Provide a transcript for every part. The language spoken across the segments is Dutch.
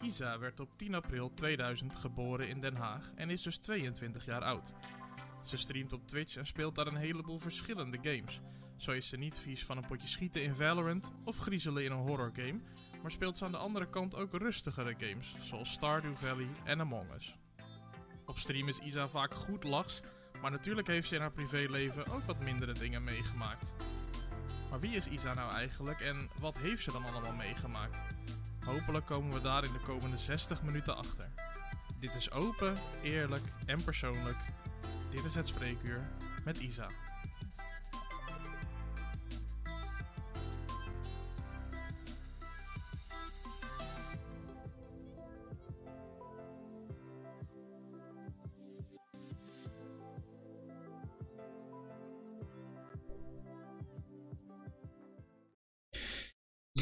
Isa werd op 10 april 2000 geboren in Den Haag en is dus 22 jaar oud. Ze streamt op Twitch en speelt daar een heleboel verschillende games. Zo is ze niet vies van een potje schieten in Valorant of griezelen in een horror game, maar speelt ze aan de andere kant ook rustigere games, zoals Stardew Valley en Among Us. Op stream is Isa vaak goed lachs, maar natuurlijk heeft ze in haar privéleven ook wat mindere dingen meegemaakt. Maar wie is Isa nou eigenlijk en wat heeft ze dan allemaal meegemaakt? Hopelijk komen we daar in de komende 60 minuten achter. Dit is open, eerlijk en persoonlijk. Dit is het spreekuur met Isa.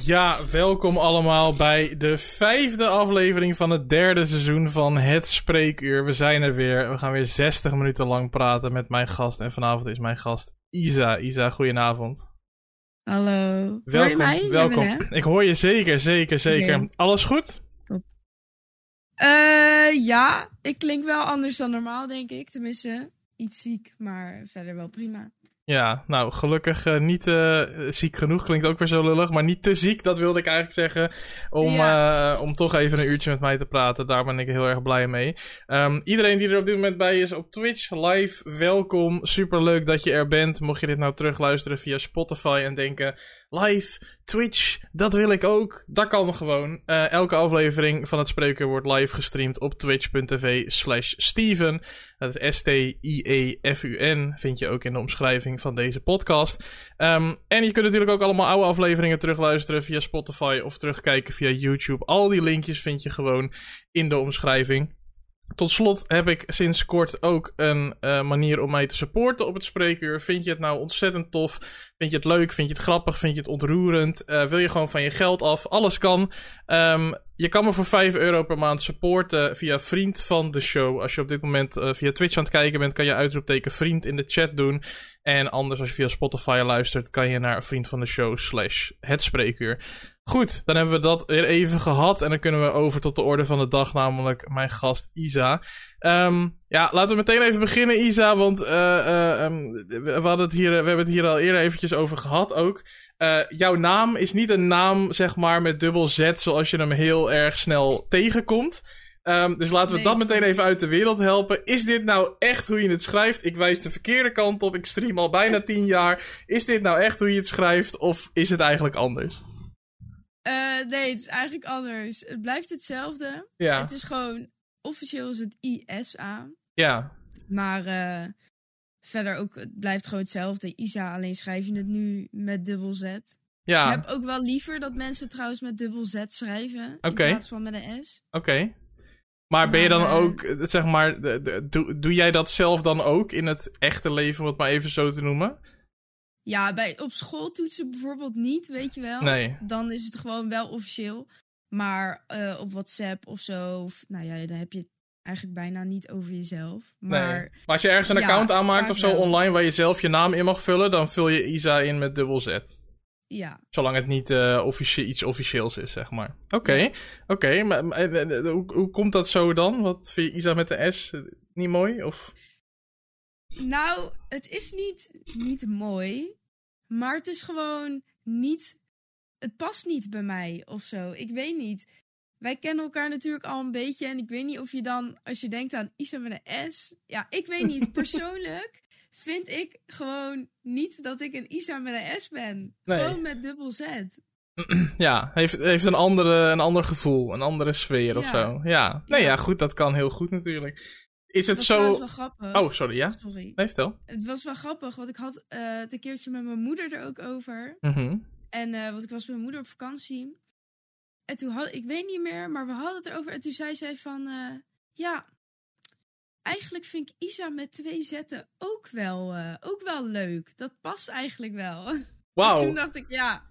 Ja, welkom allemaal bij de vijfde aflevering van het derde seizoen van Het Spreekuur. We zijn er weer. We gaan weer 60 minuten lang praten met mijn gast. En vanavond is mijn gast Isa. Isa, goedenavond. Hallo. Welkom. Hoor je mij? welkom. Ik hoor je zeker, zeker, zeker. Alles goed? Eh, ja, ik klink wel anders dan normaal, denk ik. Tenminste, iets ziek, maar verder wel prima. Ja, nou, gelukkig eh, niet eh, ziek genoeg. Klinkt ook weer zo lullig, maar niet te ziek, dat wilde ik eigenlijk zeggen. Om, eh, om toch even een uurtje met mij te praten. Daar ben ik heel erg blij mee. Ehm, iedereen die er op dit moment bij is op Twitch live, welkom. Super leuk dat je er bent. Mocht je dit nou terugluisteren via Spotify en denken: live, Twitch, dat wil ik ook. Dat kan gewoon. Eh, elke aflevering van het Spreuken wordt live gestreamd op twitch.tv slash Steven. Dat is S-T-I-E-F-U-N. Vind je ook in de omschrijving van deze podcast. Ehm, en je kunt natuurlijk ook allemaal oude afleveringen terugluisteren via Spotify of terugkijken via YouTube. Al die linkjes vind je gewoon in de omschrijving. Tot slot heb ik sinds kort ook een eh, manier om mij te supporten op het spreekuur. Vind je het nou ontzettend tof? Vind je het leuk? Vind je het grappig? Vind je het ontroerend? Eh, wil je gewoon van je geld af? Alles kan. Ehm, je kan me voor 5 euro per maand supporten via Vriend van de Show. Als je op dit moment eh, via Twitch aan het kijken bent, kan je uitroepteken vriend in de chat doen. En anders, als je via Spotify luistert, kan je naar Vriend van de Show slash het spreekuur. Goed, dan hebben we dat weer even gehad. En dan kunnen we over tot de orde van de dag, namelijk mijn gast Isa. Ehm, ja, laten we meteen even beginnen, Isa. Want eh, eh, ehm, we, hadden het hier, we hebben het hier al eerder eventjes over gehad ook. Eh, jouw naam is niet een naam, zeg maar, met dubbel Z, zoals je hem heel erg snel tegenkomt. Ehm, dus laten we Nee, dat meteen even uit de wereld helpen. Is dit nou echt hoe je het schrijft? Ik wijs de verkeerde kant op. Ik stream al bijna tien jaar. Is dit nou echt hoe je het schrijft? Of is het eigenlijk anders? Eh, nee, het is eigenlijk anders. Het blijft hetzelfde. Ja, Het is gewoon, officieel is het ISA. ja, Maar eh, verder ook, het blijft gewoon hetzelfde. Isa, alleen schrijf je het nu met dubbel Z. ja. Ik heb ook wel liever dat mensen trouwens met dubbel Z schrijven. In plaats van met een S. Oké. Maar ben je dan eh, ook, zeg maar, doe, doe jij dat zelf dan ook in het echte leven, om het maar even zo te noemen? Ja, bij, op schooltoetsen bijvoorbeeld niet, weet je wel. Nee. Dan is het gewoon wel officieel. Maar eh, op WhatsApp of zo, of, nou ja, dan heb je eigenlijk bijna niet over jezelf. Maar nee. Maar als je ergens een Ja, account aanmaakt of zo wel. online waar je zelf je naam in mag vullen, dan vul je Isa in met dubbel Z. ja, Zolang het niet officie- iets officieels is, zeg maar. Oké, oké. maar maar, hoe, hoe komt dat zo dan? Wat vind je Isa met de S eh, niet mooi? Of... Nou, het is niet, niet mooi. Maar het is gewoon niet. Het past niet bij mij of zo. Ik weet niet. Wij kennen elkaar natuurlijk al een beetje. En ik weet niet of je dan, als je denkt aan Isa met een S. Ja, ik weet niet. Persoonlijk vind ik gewoon niet dat ik een Isa met een S ben. Nee. Gewoon met dubbel Z. Ja, heeft, heeft een, andere, een ander gevoel, een andere sfeer of Ja. zo. Ja, nee, ja. Ja. goed, dat kan heel goed natuurlijk. Is het zo... trouwens wel grappig. Oh, sorry, ja? Sorry. Nee, stel. Het was wel grappig, want ik had eh, het een keertje met mijn moeder er ook over. Mhm. En eh, want ik was met mijn moeder op vakantie. En toen had ik weet niet meer, maar we hadden het erover. En toen zei zij van, eh, ja, eigenlijk vind ik Isa met twee zetten ook wel, eh, ook wel leuk. Dat past eigenlijk wel. Dus toen Wauw. dacht ik, ja,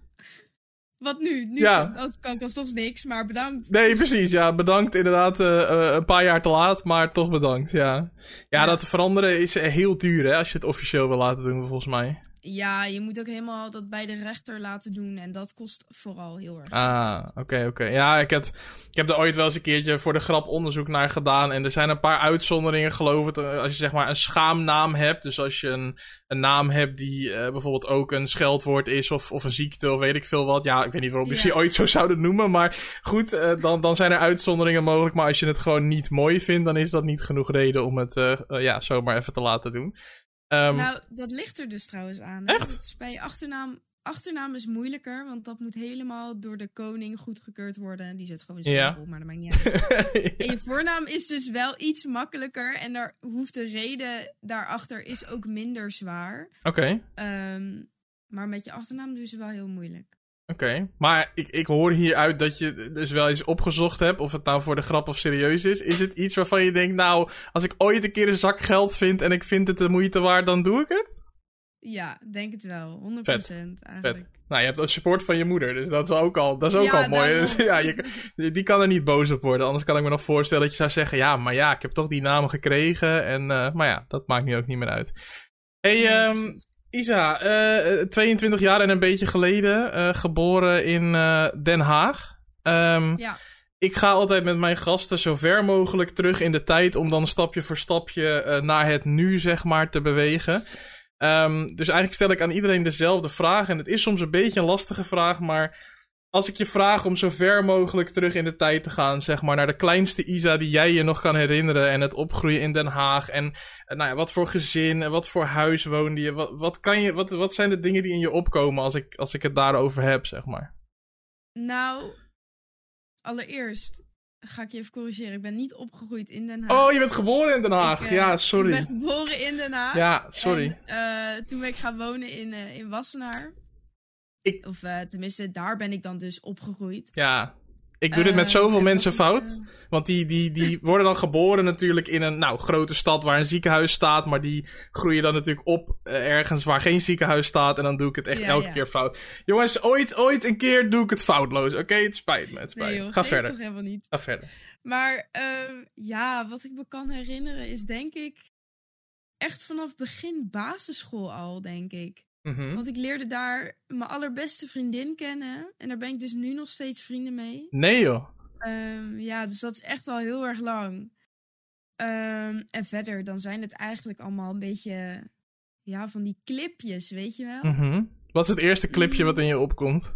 wat nu? Nu Ja. dat kan ik alsnog niks, maar bedankt. Nee, precies. Ja, bedankt inderdaad. eh, een paar jaar te laat, maar toch bedankt. Ja, ja, Ja. dat veranderen is heel duur, hè, als je het officieel wil laten doen, volgens mij. Ja, je moet ook helemaal dat bij de rechter laten doen. En dat kost vooral heel erg. Ah, oké, oké. Ja, ik heb, ik heb er ooit wel eens een keertje voor de grap onderzoek naar gedaan. En er zijn een paar uitzonderingen, geloof ik. Als je zeg maar een schaamnaam hebt. Dus als je een, een naam hebt die uh, bijvoorbeeld ook een scheldwoord is. Of, of een ziekte of weet ik veel wat. Ja, ik weet niet waarom je die ooit zo zouden noemen. Maar goed, uh, dan, dan zijn er uitzonderingen mogelijk. Maar als je het gewoon niet mooi vindt, dan is dat niet genoeg reden om het uh, ja, zomaar even te laten doen. Um, nou, dat ligt er dus trouwens aan. Echt? Dat is bij je achternaam. Achternaam is moeilijker, want dat moet helemaal door de koning goedgekeurd worden. Die zit gewoon simpel, ja. maar dat maakt niet uit. ja. En je voornaam is dus wel iets makkelijker. En daar hoeft de reden daarachter is ook minder zwaar. Oké. Okay. Um, maar met je achternaam dus wel heel moeilijk. Oké, okay. maar ik, ik hoor hieruit dat je dus wel eens opgezocht hebt, of het nou voor de grap of serieus is. Is het iets waarvan je denkt, nou, als ik ooit een keer een zak geld vind en ik vind het de moeite waard, dan doe ik het? Ja, denk het wel. 100% Vet. eigenlijk. Vet. Nou, je hebt dat support van je moeder, dus dat is ook al, dat is ook Ja, al mooi. Dus, ja, je, die kan er niet boos op worden. Anders kan ik me nog voorstellen dat je zou zeggen, ja, maar ja, ik heb toch die namen gekregen. En, uh, maar ja, dat maakt nu ook niet meer uit. Hey, Nee, um, precies. Isa, uh, 22 jaar en een beetje geleden, uh, geboren in uh, Den Haag. Um, Ja, ik ga altijd met mijn gasten zo ver mogelijk terug in de tijd om dan stapje voor stapje naar het nu, zeg maar, te bewegen. Um, dus eigenlijk stel ik aan iedereen dezelfde vraag. En het is soms een beetje een lastige vraag, maar als ik je vraag om zo ver mogelijk terug in de tijd te gaan, zeg maar, naar de kleinste Isa die jij je nog kan herinneren en het opgroeien in Den Haag. En uh, nou ja, wat voor gezin en wat voor huis woonde je? Wat, wat, kan je wat, wat zijn de dingen die in je opkomen als ik, als ik het daarover heb, zeg maar? nou, allereerst ga ik je even corrigeren. Ik ben niet opgegroeid in Den Haag. Oh, je bent geboren in Den Haag. Ik, uh, ja, sorry. Ik ben geboren in Den Haag. Ja, sorry. En, uh, toen ben ik gaan wonen in, uh, in Wassenaar. Ik... Of uh, tenminste, daar ben ik dan dus opgegroeid. Ja, ik doe dit met zoveel en mensen fout. Want die, die, die worden dan geboren natuurlijk in een nou, grote stad waar een ziekenhuis staat. Maar die groeien dan natuurlijk op uh, ergens waar geen ziekenhuis staat. En dan doe ik het echt Ja, elke ja. keer fout. Jongens, ooit, ooit een keer doe ik het foutloos. Oké, het spijt me. Het spijt Nee joh, Ga verder. toch helemaal niet. Ga verder. Maar uh, ja, wat ik me kan herinneren is denk ik echt vanaf begin basisschool al, denk ik. Mhm. Want ik leerde daar mijn allerbeste vriendin kennen. En daar ben ik dus nu nog steeds vrienden mee. Nee joh. Um, ja, dus dat is echt al heel erg lang. Um, en verder, dan zijn het eigenlijk allemaal een beetje... Ja, van die clipjes, weet je wel? Mhm. Wat is het eerste clipje wat in je opkomt?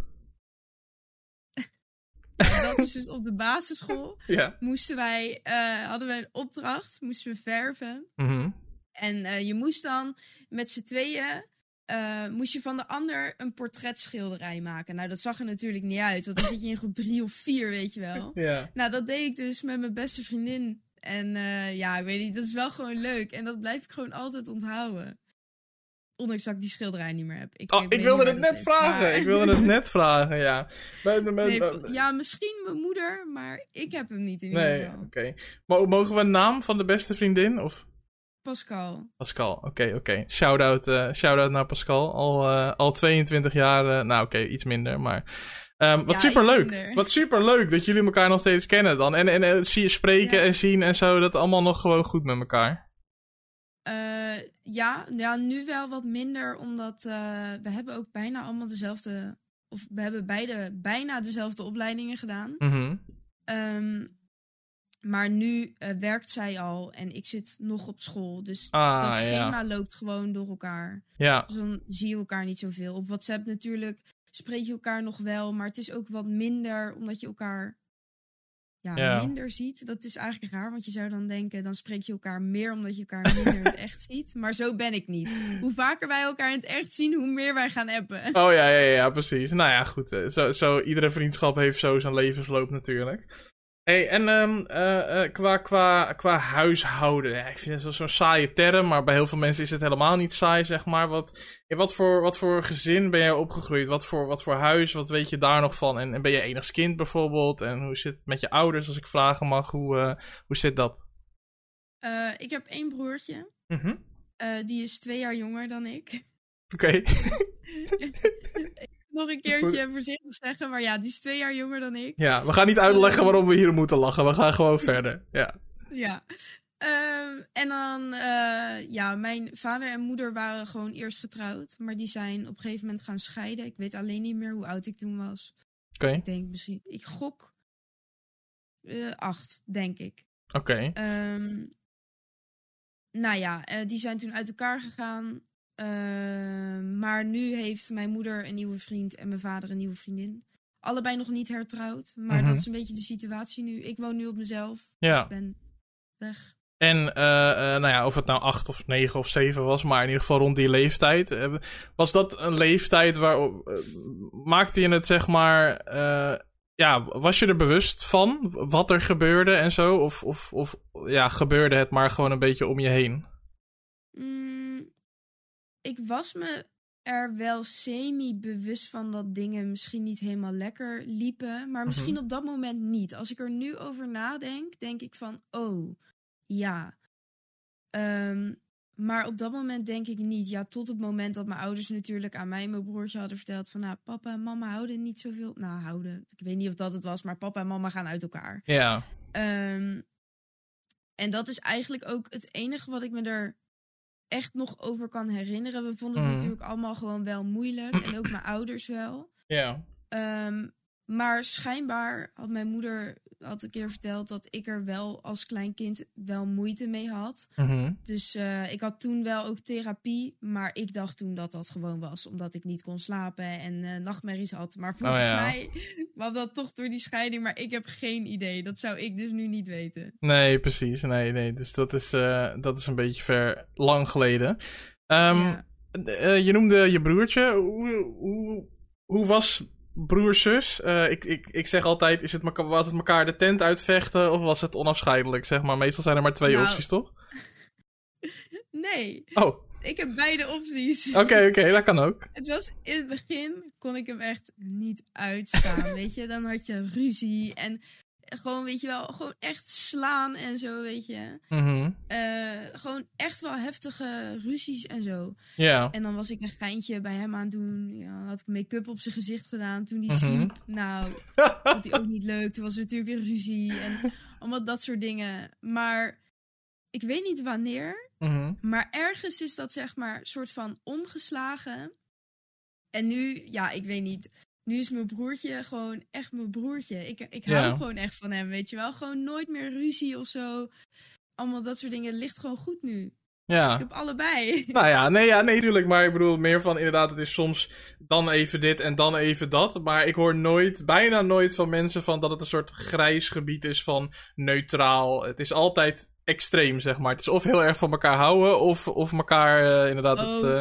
dat is dus op de basisschool. Ja. Moesten wij, uh, hadden wij een opdracht, moesten we verven. Mhm. En uh, je moest dan met z'n tweeën uh, moest je van de ander een portretschilderij maken. Nou, dat zag er natuurlijk niet uit, want dan zit je in groep drie of vier, weet je wel. Ja. Nou, dat deed ik dus met mijn beste vriendin. En uh, ja, ik weet niet, dat is wel gewoon leuk. En dat blijf ik gewoon altijd onthouden. Ondanks dat ik die schilderij niet meer heb. Ik, oh, ik, wilde het net vragen. Maar... Ik wilde het net vragen, ja. Nee, ja, misschien mijn moeder, maar ik heb hem niet in ieder geval. Nee, oké. Mogen we een naam van de beste vriendin? Of... Pascal. Pascal, oké, okay, oké. Okay. Shout-out uh, shout naar Pascal. Al, uh, al 22 jaar, uh, nou oké, okay, iets minder, maar... Um, wat ja, superleuk. Wat superleuk dat jullie elkaar nog steeds kennen dan. En, en, en zie je spreken ja. en zien en zo, dat allemaal nog gewoon goed met elkaar. Ja, ja, nu wel wat minder, omdat we hebben ook bijna allemaal dezelfde... Of we hebben beide bijna dezelfde opleidingen gedaan. Mm -hmm. um, maar nu uh, werkt zij al en ik zit nog op school. Dus ah, dat schema ja. loopt gewoon door elkaar. Ja. Dus dan zie je elkaar niet zoveel. Op WhatsApp natuurlijk spreek je elkaar nog wel, maar het is ook wat minder omdat je elkaar ja, ja. minder ziet. Dat is eigenlijk raar, want je zou dan denken, dan spreek je elkaar meer omdat je elkaar minder in het echt ziet. Maar zo ben ik niet. Hoe vaker wij elkaar in het echt zien, hoe meer wij gaan appen. Oh ja, ja, ja, precies. Nou ja, goed. Zo, zo, iedere vriendschap heeft zo zijn levensloop natuurlijk. Hey, en um, uh, uh, qua, qua, qua huishouden, ja, ik vind het zo'n saaie term, maar bij heel veel mensen is het helemaal niet saai, zeg maar. Wat, in wat, voor, wat voor gezin ben jij opgegroeid? Wat voor, wat voor huis? Wat weet je daar nog van? En, en ben je enigskind bijvoorbeeld? En hoe zit het met je ouders, als ik vragen mag? Hoe, uh, hoe zit dat? Ik heb één broertje. Mm -hmm. die is twee jaar jonger dan ik. Oké. Okay. nog een keertje voorzichtig zeggen, maar ja, die is twee jaar jonger dan ik. Ja, we gaan niet uitleggen waarom we hier moeten lachen. We gaan gewoon verder. Ja. Ja. Ehm, en dan, eh, ja, mijn vader en moeder waren gewoon eerst getrouwd. Maar die zijn op een gegeven moment gaan scheiden. Ik weet alleen niet meer hoe oud ik toen was. Oké. Ik denk misschien, ik gok eh, acht, denk ik. Oké. Ehm, nou ja, eh, die zijn toen uit elkaar gegaan. Ehm, maar nu heeft mijn moeder een nieuwe vriend en mijn vader een nieuwe vriendin. Allebei nog niet hertrouwd. Maar Mhm. dat is een beetje de situatie nu. Ik woon nu op mezelf. Ja. Ik ben weg. En eh, eh, nou ja, of het nou acht of negen of zeven was, maar in ieder geval rond die leeftijd. eh, was dat een leeftijd waar. eh, maakte je het zeg maar. ja, was je er bewust van wat er gebeurde en zo? Of, of, of ja, gebeurde het maar gewoon een beetje om je heen? Mm, ik was me er wel semi-bewust van dat dingen misschien niet helemaal lekker liepen. Maar misschien op dat moment niet. Als ik er nu over nadenk, denk ik van, oh, ja. Ehm, maar op dat moment denk ik niet. Ja, tot het moment dat mijn ouders natuurlijk aan mij en mijn broertje hadden verteld van, nou, papa en mama houden niet zoveel. Nou, houden. Ik weet niet of dat het was, maar papa en mama gaan uit elkaar. Ja. Ehm, en dat is eigenlijk ook het enige wat ik me er echt nog over kan herinneren. We vonden het Mhm. natuurlijk allemaal gewoon wel moeilijk. En ook mijn ouders wel. Ja. Ehm, maar schijnbaar had mijn moeder had een keer verteld dat ik er wel als klein kind wel moeite mee had. Mhm. Dus eh, ik had toen wel ook therapie, maar ik dacht toen dat dat gewoon was omdat ik niet kon slapen en eh, nachtmerries had. Maar volgens Oh ja. mij kwam dat toch door die scheiding, maar ik heb geen idee. Dat zou ik dus nu niet weten. Nee, precies. Nee, nee. Dus dat is, eh, dat is een beetje ver lang geleden. Ehm, Ja. eh, je noemde je broertje. Hoe, hoe, hoe was broer-zus? Eh, ik, ik, ik zeg altijd, is het, was het elkaar de tent uitvechten of was het onafscheidelijk? Zeg maar, meestal zijn er maar twee Nou. opties, toch? Nee, Oh, oké, ik heb beide opties. oké, dat kan ook. Het was in het begin kon ik hem echt niet uitstaan, weet je. Dan had je ruzie en gewoon, weet je wel, gewoon echt slaan en zo, weet je. Mhm. Eh, gewoon echt wel heftige ruzies en zo. Ja. En dan was ik een geintje bij hem aan het doen. Ja, dan had ik make-up op zijn gezicht gedaan toen hij Mhm. sliep. Nou, vond hij ook niet leuk. Toen was er natuurlijk weer ruzie en allemaal dat soort dingen. Maar ik weet niet wanneer. Mhm. Maar ergens is dat zeg maar soort van omgeslagen. En nu, ja, ik weet niet. Nu is mijn broertje gewoon echt mijn broertje. Ik, ik hou Ja. gewoon echt van hem, weet je wel. Gewoon nooit meer ruzie of zo. Allemaal dat soort dingen ligt gewoon goed nu. Dus Ja. ik heb allebei. Nou ja, nee, ja, nee, tuurlijk. Maar ik bedoel meer van inderdaad, het is soms dan even dit en dan even dat. Maar ik hoor nooit, bijna nooit van mensen van dat het een soort grijs gebied is van neutraal. Het is altijd extreem, zeg maar. Het is of heel erg van elkaar houden, of, of elkaar eh, inderdaad. Het, Oh.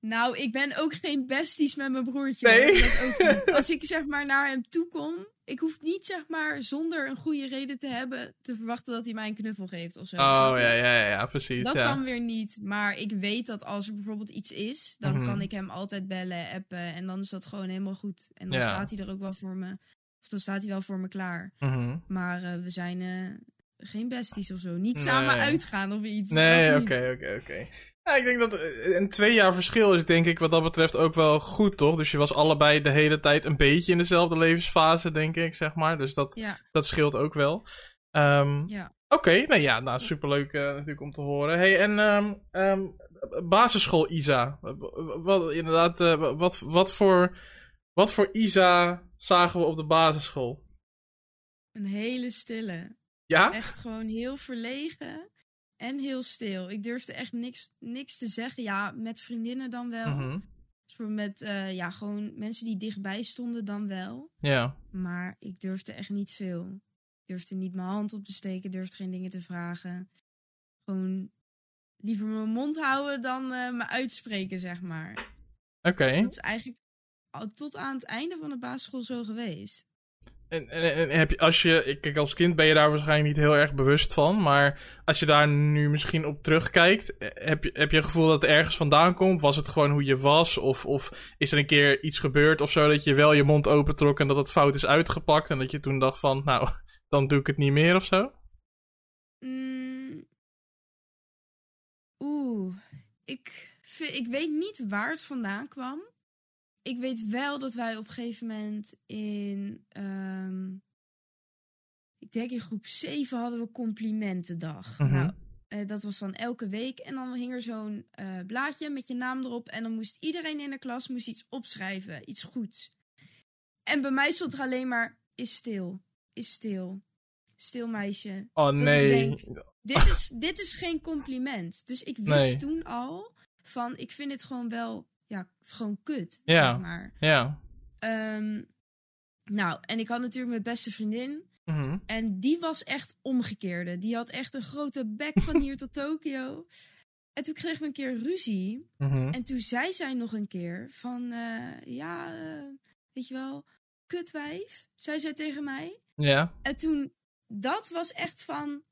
Nou, ik ben ook geen besties met mijn broertje. Nee. ook. Als ik zeg maar naar hem toe kom, ik hoef niet zeg maar zonder een goede reden te hebben te verwachten dat hij mij een knuffel geeft of zo. oh ja, ja, ja, ja, precies. Dat ja. kan weer niet, maar ik weet dat als er bijvoorbeeld iets is, dan Mhm. kan ik hem altijd bellen, appen en dan is dat gewoon helemaal goed. En dan Ja. staat hij er ook wel voor me, of dan staat hij wel voor me klaar. Mhm. Maar eh, we zijn eh, geen besties of zo. Niet Nee. samen uitgaan of iets. Nee, oké, oké, oké. Ja, ik denk dat eh, een twee jaar verschil is denk ik wat dat betreft ook wel goed, toch? Dus je was allebei de hele tijd een beetje in dezelfde levensfase, denk ik, zeg maar. Dus dat, Ja, dat scheelt ook wel. Ehm, ja. Oké, nou ja, nou, superleuk eh, natuurlijk om te horen. Hey, en ehm, ehm, basisschool Isa. Wat, wat- inderdaad, eh, wat, wat, voor, wat voor Isa zagen we op de basisschool? Een hele stille. Ja? Echt gewoon heel verlegen en heel stil. Ik durfde echt niks, niks te zeggen. Ja, met vriendinnen dan wel. Dus voor met eh, ja, gewoon mensen die dichtbij stonden dan wel. Ja. Maar ik durfde echt niet veel. Ik durfde niet mijn hand op te steken, durfde geen dingen te vragen. Gewoon liever mijn mond houden dan eh, me uitspreken, zeg maar. Oké. Dat is eigenlijk tot aan het einde van de basisschool zo geweest. En, en, heb je, als je, kijk, als kind ben je daar waarschijnlijk niet heel erg bewust van, maar als je daar nu misschien op terugkijkt, eh, heb je, heb je het gevoel dat het ergens vandaan komt? Was het gewoon hoe je was? Of, of is er een keer iets gebeurd of zo dat je wel je mond opentrok en dat het fout is uitgepakt en dat je toen dacht van, nou, dan doe ik het niet meer of zo? Mm. Oeh, ik, ik weet niet waar het vandaan kwam. Ik weet wel dat wij op een gegeven moment in. ehm, ik denk in groep 7 hadden we complimentendag. Mhm. Nou, eh, dat was dan elke week. En dan hing er zo'n eh, blaadje met je naam erop. En dan moest iedereen in de klas moest iets opschrijven. Iets goeds. En bij mij stond er alleen maar, is stil, is stil. Stil meisje. Oh nee. Dit is, dit is geen compliment. Dus ik wist Nee. toen al van, ik vind het gewoon wel, ja, gewoon kut. Ja. Zeg maar. Ja. Ehm, nou, en ik had natuurlijk mijn beste vriendin. Mhm. En die was echt omgekeerde. Die had echt een grote bek van hier tot Tokio. En toen kregen we een keer ruzie. Mhm. En toen zei zij nog een keer van, eh, ja, eh, weet je wel, kutwijf, zei zij tegen mij. Ja. En toen, dat was echt van,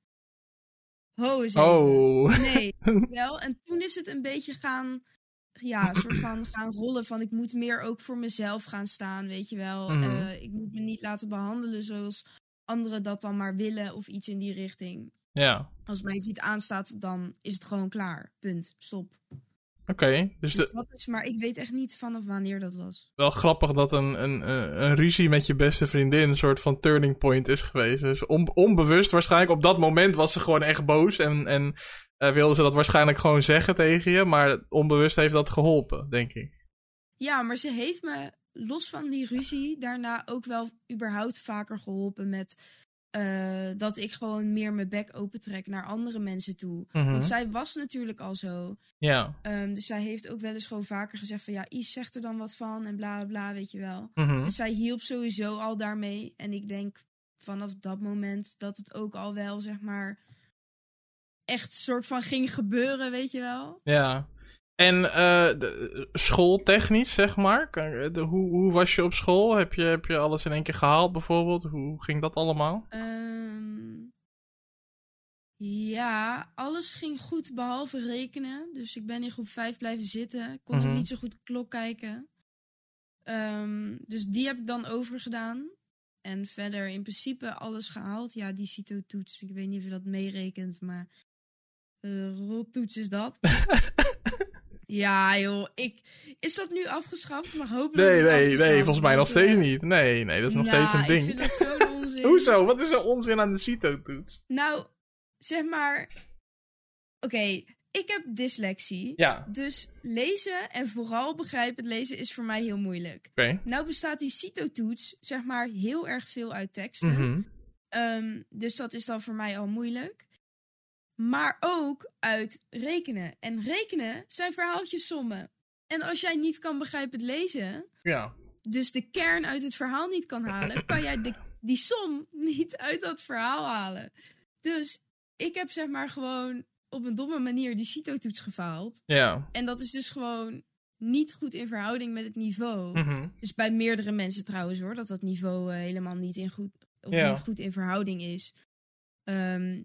ho. Oh. Nee, wel. En toen is het een beetje gaan, ja, soort van gaan rollen van ik moet meer ook voor mezelf gaan staan, weet je wel. Mhm. Eh, ik moet me niet laten behandelen zoals anderen dat dan maar willen of iets in die richting. Ja. Als mij iets niet aanstaat, dan is het gewoon klaar. Punt. Stop. Oké. Dus Dus dat is, maar ik weet echt niet vanaf wanneer dat was. wel grappig dat een, een, een, een ruzie met je beste vriendin een soort van turning point is geweest. Dus on- onbewust waarschijnlijk op dat moment was ze gewoon echt boos en, en eh, wilde ze dat waarschijnlijk gewoon zeggen tegen je. Maar onbewust heeft dat geholpen, denk ik. Ja, maar ze heeft me los van die ruzie daarna ook wel überhaupt vaker geholpen met eh, dat ik gewoon meer mijn bek opentrek naar andere mensen toe. Mhm. Want zij was natuurlijk al zo. Ja. Ehm, dus zij heeft ook wel eens gewoon vaker gezegd van ja, Is zegt er dan wat van en bla bla bla, weet je wel. Mhm. Dus zij hielp sowieso al daarmee. En ik denk vanaf dat moment dat het ook al wel, zeg maar, echt soort van ging gebeuren, weet je wel. Ja. En eh, schooltechnisch, zeg maar. De- hoe, hoe was je op school? Heb je, heb je alles in één keer gehaald, bijvoorbeeld? Hoe ging dat allemaal? Ehm, ja, alles ging goed behalve rekenen. Dus ik ben in groep 5 blijven zitten. Ik kon Mhm. ook niet zo goed de klok kijken. Ehm, dus die heb ik dan overgedaan. En verder in principe alles gehaald. Ja, die CITO-toets. Ik weet niet of je dat meerekent, maar... eh rottoets is dat. ja, joh. Ik... Is dat nu afgeschaft? Maar hopelijk Nee, nee, nee, volgens mij nog steeds eh, niet. Nee, nee, dat is nog nou, steeds een ding. ik vind dat zo'n onzin. Hoezo? Wat is er onzin aan de CITO-toets? Nou, zeg maar. Oké, ik heb dyslexie. Ja, Dus lezen en vooral begrijpend lezen is voor mij heel moeilijk. oké. Nou bestaat die CITO-toets, zeg maar, heel erg veel uit teksten. Ehm, dus dat is dan voor mij al moeilijk. Maar ook uit rekenen. En rekenen zijn verhaaltjessommen. En als jij niet kan begrijpend lezen, Ja. dus de kern uit het verhaal niet kan halen, kan jij de, die som niet uit dat verhaal halen. Dus ik heb zeg maar gewoon op een domme manier die CITO-toets gefaald. Ja. En dat is dus gewoon niet goed in verhouding met het niveau. Mhm. Dus bij meerdere mensen trouwens hoor, dat dat niveau eh, helemaal niet, in goed, of Ja. niet goed in verhouding is. Ehm,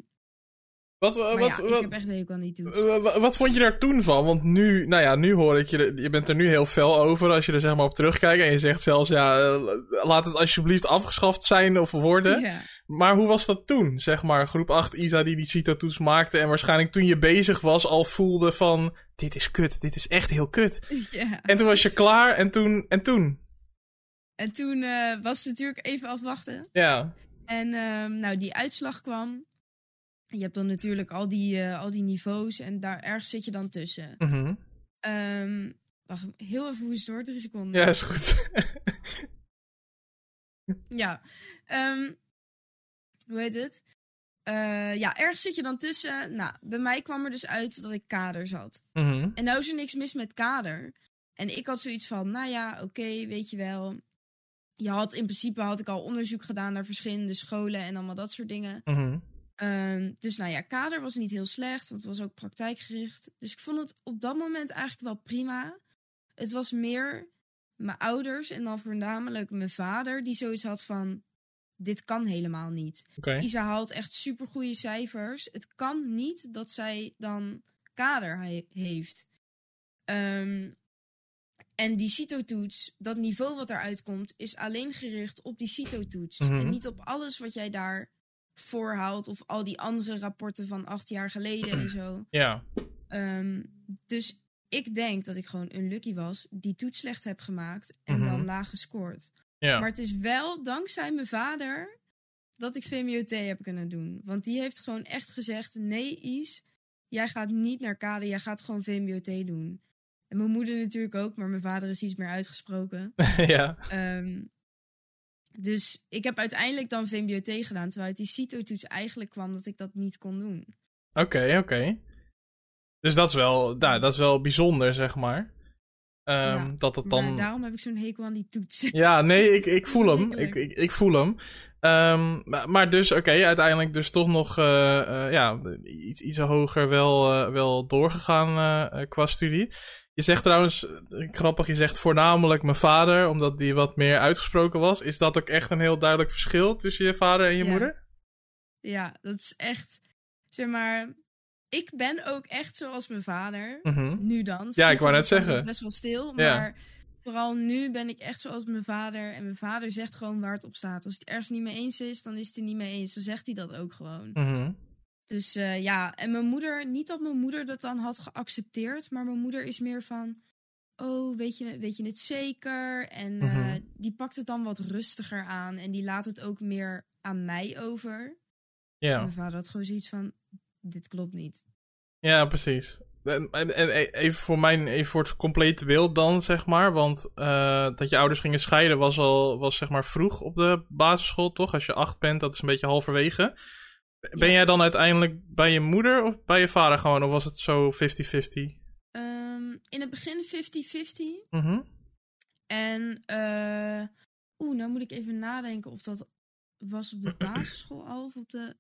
Wat, wat, ja, ik heb echt een hekel aan die toets. Wa- Wat vond je daar toen van? Want nu, nou ja, nu hoor ik je, je bent er nu heel fel over als je er zeg maar op terugkijkt. En je zegt zelfs, ja, eh, laat het alsjeblieft afgeschaft zijn of worden. Ja. Maar hoe was dat toen? Zeg maar, groep 8 Isa die die CITO-toets maakte. En waarschijnlijk toen je bezig was al voelde van, dit is kut, dit is echt heel kut. ja. En toen was je klaar en toen, en toen? En toen eh, was het natuurlijk even afwachten. Ja. En ehm, nou, die uitslag kwam. Je hebt dan natuurlijk al die, eh, al die niveaus en daar ergens zit je dan tussen. Mhm. Ehm, wacht, heel even hoe door? Drie seconden. Ja, is goed. Ja. Ehm, hoe heet het? Eh, ja, ergens zit je dan tussen. Nou, bij mij kwam er dus uit dat ik kader zat. Mhm. En nou is er niks mis met kader. En ik had zoiets van, nou ja, oké, weet je wel. Je had in principe had ik al onderzoek gedaan naar verschillende scholen en allemaal dat soort dingen. Mhm. Ehm, dus nou ja, kader was niet heel slecht, want het was ook praktijkgericht. Dus ik vond het op dat moment eigenlijk wel prima. Het was meer mijn ouders en dan voornamelijk mijn vader die zoiets had van... Dit kan helemaal niet. Oké. Isa haalt echt supergoeie cijfers. Het kan niet dat zij dan kader he- heeft. Ehm, en die CITO-toets, dat niveau wat eruit komt, is alleen gericht op die CITO-toets. Mhm. En niet op alles wat jij daar voorhaalt of al die andere rapporten van acht jaar geleden en zo. Ja. Ehm, dus ik denk dat ik gewoon unlucky was, die toets slecht heb gemaakt en Mhm. dan laag gescoord. Ja. Maar het is wel dankzij mijn vader dat ik VMBOT heb kunnen doen. Want die heeft gewoon echt gezegd: nee, Is, jij gaat niet naar kade, jij gaat gewoon VMBOT doen. En mijn moeder natuurlijk ook, maar mijn vader is iets meer uitgesproken. ja. Ehm, dus ik heb uiteindelijk dan VMBOT gedaan, terwijl uit die CITO-toets eigenlijk kwam dat ik dat niet kon doen. Oké, oké. Dus dat is wel, nou, dat is wel bijzonder, zeg maar. Um, Ja, dat het dan... Daarom heb ik zo'n hekel aan die toets. Ja, nee, ik, ik voel hem. Ik, ik, ik voel hem. Ehm, maar, maar dus, oké, uiteindelijk dus toch nog eh, eh, ja, iets, iets hoger wel, eh, wel doorgegaan qua studie. Je zegt trouwens, eh, grappig, je zegt voornamelijk mijn vader, omdat die wat meer uitgesproken was. Is dat ook echt een heel duidelijk verschil tussen je vader en je Ja. moeder? Ja, dat is echt, zeg maar, ik ben ook echt zoals mijn vader. Mhm. Nu dan. Ja, ik wou net zeggen. Best wel stil, Ja. maar vooral nu ben ik echt zoals mijn vader. En mijn vader zegt gewoon waar het op staat. Als hij het ergens niet mee eens is, dan is hij het niet mee eens. Dan zegt hij dat ook gewoon. Mhm. Dus eh, ja, en mijn moeder, niet dat mijn moeder dat dan had geaccepteerd, maar mijn moeder is meer van, oh, weet je, weet je het zeker? En eh, Mhm. die pakt het dan wat rustiger aan en die laat het ook meer aan mij over. En Ja. mijn vader had gewoon zoiets van, dit klopt niet. Ja, precies. En, en, en even voor mijn, even voor het complete beeld dan, zeg maar. Want eh, dat je ouders gingen scheiden was al, was zeg maar vroeg op de basisschool, toch? Als je acht bent, dat is een beetje halverwege. Ben Ja. jij dan uiteindelijk bij je moeder of bij je vader gewoon? Of was het zo 50-50? Ehm, in het begin 50-50. Mhm. En, eh oeh, nou moet ik even nadenken of dat was op de basisschool al of op de...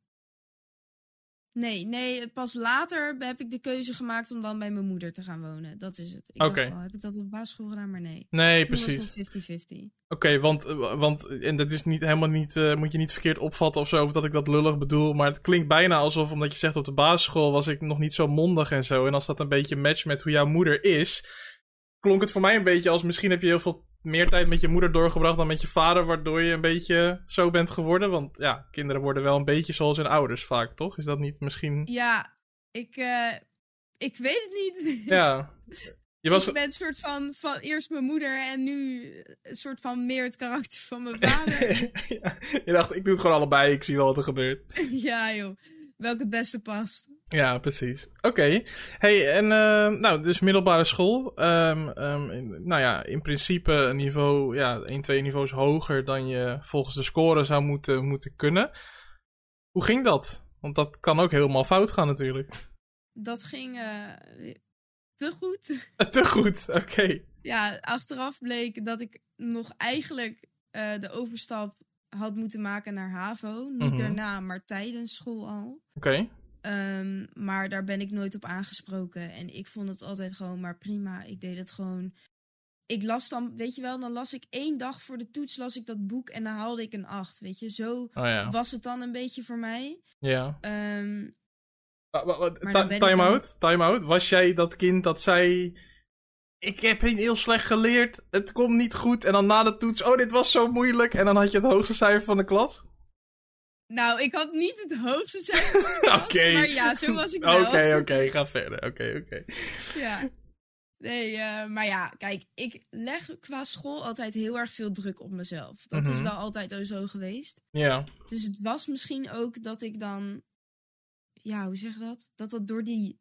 Nee, nee, pas later heb ik de keuze gemaakt om dan bij mijn moeder te gaan wonen. Dat is het. Ik Oké. dacht al, heb ik dat op de basisschool gedaan? Maar nee. Nee, Toen precies. was het 50-50. Oké, want, want, en dat is niet helemaal niet, eh, moet je niet verkeerd opvatten of zo, of dat ik dat lullig bedoel, maar het klinkt bijna alsof, omdat je zegt op de basisschool was ik nog niet zo mondig en zo, en als dat een beetje matcht met hoe jouw moeder is, klonk het voor mij een beetje als misschien heb je heel veel meer tijd met je moeder doorgebracht dan met je vader, waardoor je een beetje zo bent geworden, want ja, kinderen worden wel een beetje zoals hun ouders vaak, toch? Is dat niet misschien, Ja, ik, eh, ik weet het niet. ja, je was... Ik ben een soort van, van eerst mijn moeder en nu een soort van meer het karakter van mijn vader. Ja, je dacht, ik doe het gewoon allebei, ik zie wel wat er gebeurt. ja joh, welke het beste past. Ja, precies. Oké. Hey, en eh, nou, dus middelbare school. Ehm, ehm, in- nou ja, in principe een niveau, ja, 1, 2 niveaus hoger dan je volgens de score zou moeten, moeten kunnen. Hoe ging dat? Want dat kan ook helemaal fout gaan natuurlijk. Dat ging eh, te goed. Te goed, oké. Ja, achteraf bleek dat ik nog eigenlijk eh, de overstap had moeten maken naar HAVO. Niet Mhm. daarna, maar tijdens school al. Oké. Ehm, maar daar ben ik nooit op aangesproken. En ik vond het altijd gewoon maar prima. Ik deed het gewoon. Ik las dan, weet je wel, dan las ik één dag voor de toets las ik dat boek en dan haalde ik een acht. Weet je, zo Oh ja. was het dan een beetje voor mij. Ja. Ehm, Time dan- out, time out. Was jij dat kind dat zei... Ik heb heel slecht geleerd, het komt niet goed. En dan na de toets, oh dit was zo moeilijk. En dan had je het hoogste cijfer van de klas? Nou, ik had niet het hoogste cijfer Oké. maar ja, zo was ik Oké, wel. oké, ga verder. Oké, oké. Ja. Nee, eh, maar ja, kijk, ik leg qua school altijd heel erg veel druk op mezelf. Dat is Mhm. wel altijd al zo geweest. Ja, Dus het was misschien ook dat ik dan, ja, hoe zeg je dat? Dat dat door die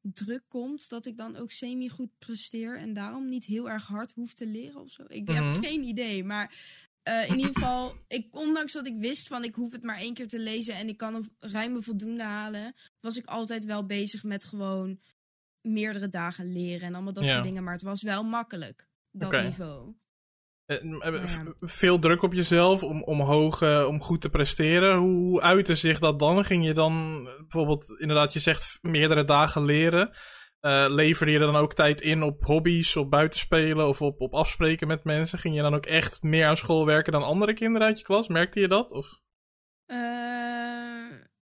druk komt, dat ik dan ook semi-goed presteer en daarom niet heel erg hard hoef te leren of zo. Ik Mhm. heb geen idee, maar eh, in ieder geval, ik, ondanks dat ik wist van ik hoef het maar één keer te lezen en ik kan een ruime voldoende halen, was ik altijd wel bezig met gewoon meerdere dagen leren en allemaal dat Ja. soort dingen. Maar het was wel makkelijk, dat niveau. Eh, eh, Ja. Veel druk op jezelf om, om hoog, om goed te presteren. Hoe, uitte zich dat dan? Ging je dan bijvoorbeeld, inderdaad, je zegt meerdere dagen leren. Eh leverde je dan ook tijd in op hobby's, op buitenspelen of op, op afspreken met mensen? Ging je dan ook echt meer aan school werken dan andere kinderen uit je klas? Merkte je dat? Of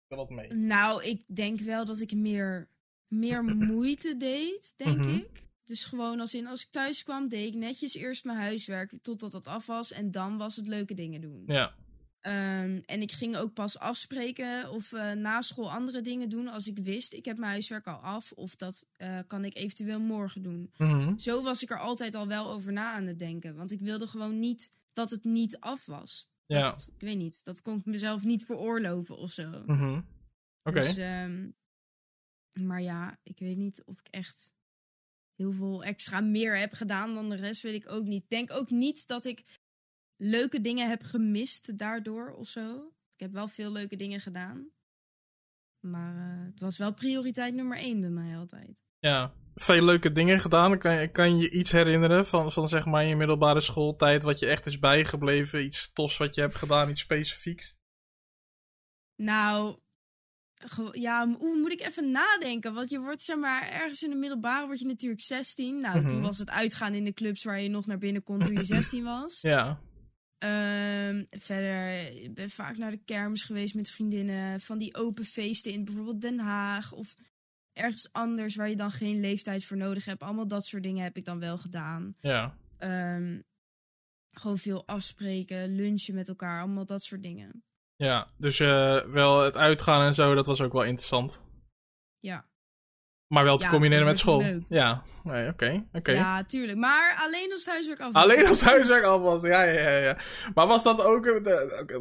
wel wat mee? Nou, ik denk wel dat ik meer, meer moeite deed, denk Mhm. ik. Dus gewoon als in, als ik thuis kwam, deed ik netjes eerst mijn huiswerk totdat dat af was. En dan was het leuke dingen doen. Ja, Ehm, en ik ging ook pas afspreken of eh, na school andere dingen doen als ik wist, ik heb mijn huiswerk al af. Of dat eh, kan ik eventueel morgen doen. Mhm. Zo was ik er altijd al wel over na aan het denken. Want ik wilde gewoon niet dat het niet af was. Ja. Dat, ik weet niet, dat kon ik mezelf niet veroorloven of zo. Mhm. Oké. Dus, ehm, maar ja, ik weet niet of ik echt heel veel extra meer heb gedaan dan de rest, weet ik ook niet. Ik denk ook niet dat ik leuke dingen heb gemist daardoor of zo. Ik heb wel veel leuke dingen gedaan. Maar eh, het was wel prioriteit nummer één bij mij altijd. Ja, veel leuke dingen gedaan. Kan je, kan je iets herinneren van, van zeg maar je middelbare schooltijd, wat je echt is bijgebleven? Iets tofs wat je hebt gedaan, iets specifieks? Nou, ja, oeh, moet ik even nadenken. Want je wordt, zeg maar, ergens in de middelbare word je natuurlijk 16. Nou, Mhm. toen was het uitgaan in de clubs waar je nog naar binnen kon toen je 16 was. Ja. Ehm, verder, ik ben vaak naar de kermis geweest met vriendinnen. Van die open feesten in bijvoorbeeld Den Haag of ergens anders waar je dan geen leeftijd voor nodig hebt. Allemaal dat soort dingen heb ik dan wel gedaan. Ja. Ehm, gewoon veel afspreken, lunchen met elkaar, allemaal dat soort dingen. Ja, dus eh, wel het uitgaan en zo, dat was ook wel interessant. Ja. Maar wel te Ja, combineren met school. leuk. Ja, nee, oké. oké. Ja, tuurlijk. Maar alleen als het huiswerk af. Alleen als huiswerk al was, ja, ja, ja, ja. Maar was dat, ook,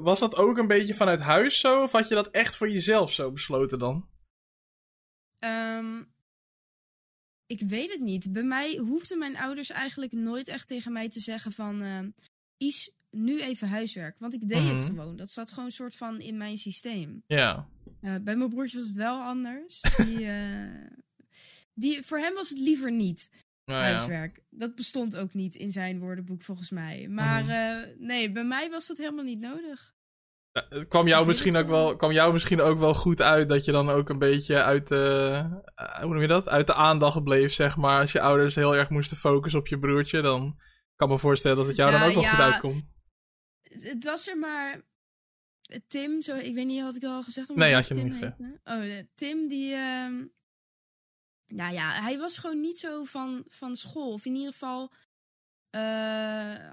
was dat ook een beetje vanuit huis zo? Of had je dat echt voor jezelf zo besloten dan? Ehm, ik weet het niet. Bij mij hoefden mijn ouders eigenlijk nooit echt tegen mij te zeggen van... ehm Is nu even huiswerk. Want ik deed het Mhm. gewoon. Dat zat gewoon een soort van in mijn systeem. Ja. Eh, bij mijn broertje was het wel anders. Die, eh, die, voor hem was het liever niet Nou ja. huiswerk. Dat bestond ook niet in zijn woordenboek volgens mij. Maar Mhm. eh, nee, bij mij was dat helemaal niet nodig. Het kwam jou, misschien ook wel, kwam jou misschien ook wel goed uit dat je dan ook een beetje uit de, eh, hoe noem je dat? Uit de aandacht bleef, zeg maar. Als je ouders heel erg moesten focussen op je broertje, dan kan ik me voorstellen dat het jou dan ook wel ja. goed uitkomt. Het, was er maar. Tim, zo, ik weet niet, had ik al gezegd? Nee, had je Tim niet heette? Oh, Tim, die. ehm, nou ja, hij was gewoon niet zo van, van school. Of in ieder geval. eh,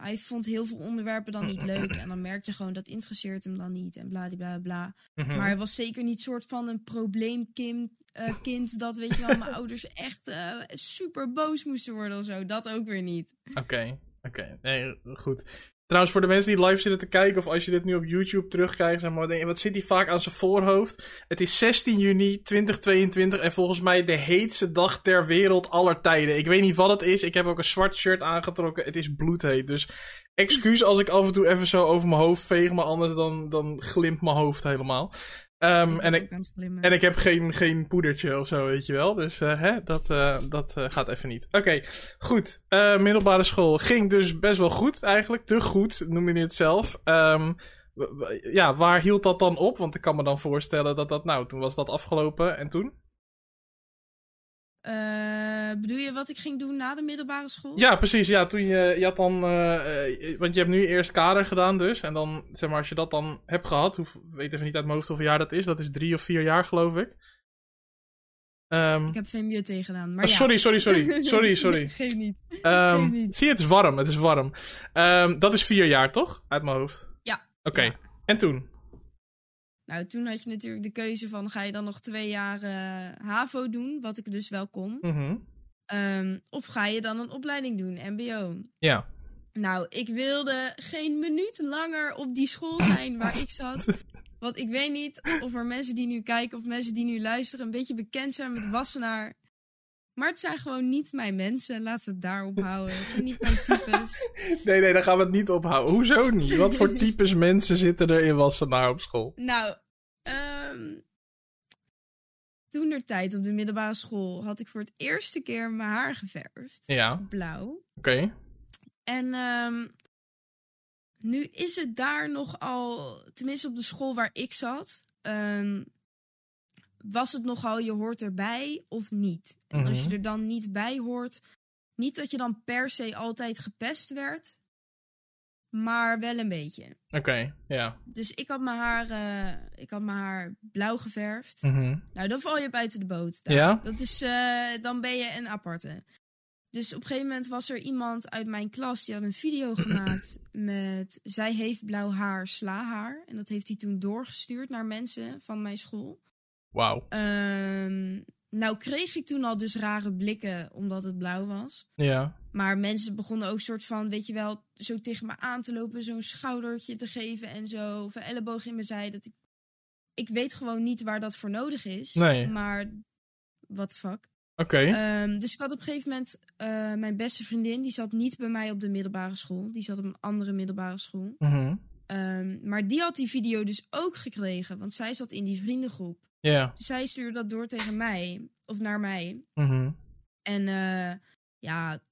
hij vond heel veel onderwerpen dan niet leuk. En dan merk je gewoon dat interesseert hem dan niet. En bla bla bla. Mhm. Maar hij was zeker niet soort van een probleemkind. eh, kind dat weet je wel, mijn ouders echt eh, super boos moesten worden of zo. Dat ook weer niet. Oké, oké. Nee, goed. Trouwens, voor de mensen die live zitten te kijken, of als je dit nu op YouTube terugkijkt, maar, wat zit hij vaak aan zijn voorhoofd? Het is 16 juni 2022 en volgens mij de heetste dag ter wereld aller tijden. Ik weet niet wat het is. Ik heb ook een zwart shirt aangetrokken. Het is bloedheet. Dus excuus als ik af en toe even zo over mijn hoofd veeg, maar anders dan, dan glimt mijn hoofd helemaal. Ehm, en ik, en ik heb geen, geen poedertje of zo, weet je wel. Dus eh, hè, dat, eh, dat eh, gaat even niet. Oké, goed. Middelbare school ging dus best wel goed eigenlijk. Te goed, noem je het zelf. Ehm, ja, waar hield dat dan op? Want ik kan me dan voorstellen dat dat, nou, toen was dat afgelopen. En toen? Eh, bedoel je wat ik ging doen na de middelbare school? Ja, precies. Ja, toen je, je had dan, eh, eh, want je hebt nu eerst kader gedaan dus. En dan, zeg maar, als je dat dan hebt gehad, hoef, weet even niet uit mijn hoofd hoeveel jaar dat is. Dat is drie of vier jaar, geloof ik. Ehm, Ik heb VMJT gedaan. Maar oh, ja. sorry, sorry, sorry. Sorry, sorry. Geef niet. Ehm, Geef niet. zie je, het is warm. Het is warm. Ehm, dat is vier jaar, toch? Uit mijn hoofd. Ja. Oké. Ja. En toen? Nou, toen had je natuurlijk de keuze van ga je dan nog twee jaar eh, HAVO doen, wat ik dus wel kon. Mhm. Ehm, of ga je dan een opleiding doen, MBO. Ja. Nou, ik wilde geen minuut langer op die school zijn waar ik zat. Want ik weet niet of er mensen die nu kijken of mensen die nu luisteren een beetje bekend zijn met Wassenaar. Maar het zijn gewoon niet mijn mensen. Laten we het daarop houden. Het zijn niet mijn types. Nee, nee, daar gaan we het niet ophouden. Hoezo niet? Wat voor types mensen zitten er in Wassenaar op school? Nou, ehm toen er tijd op de middelbare school had ik voor het eerste keer mijn haar geverfd. Ja, oké. Blauw. En ehm, nu is het daar nogal, tenminste op de school waar ik zat, ehm, was het nogal je hoort erbij of niet. En als je Mhm. er dan niet bij hoort, niet dat je dan per se altijd gepest werd, maar wel een beetje. Oké, ja. Dus ik had mijn haar, eh, ik had mijn haar blauw geverfd. Mhm. Nou, dan val je buiten de boot. daar. Ja? Dat is, eh, dan ben je een aparte. Dus op een gegeven moment was er iemand uit mijn klas die had een video gemaakt met zij heeft blauw haar, sla haar. En dat heeft hij toen doorgestuurd naar mensen van mijn school. Wauw. Ehm, nou kreeg ik toen al dus rare blikken omdat het blauw was. Ja. Maar mensen begonnen ook soort van, weet je wel, zo tegen me aan te lopen, zo'n schoudertje te geven en zo, of een elleboog in mijn zij. Dat ik, ik weet gewoon niet waar dat voor nodig is. Nee. Maar, what the fuck. Oké. Ehm, dus ik had op een gegeven moment, eh, mijn beste vriendin, die zat niet bij mij op de middelbare school. Die zat op een andere middelbare school. Mhm. Ehm, maar die had die video dus ook gekregen, want zij zat in die vriendengroep. Ja. Dus zij stuurde dat door tegen mij, of naar mij. Mhm. En eh, ja,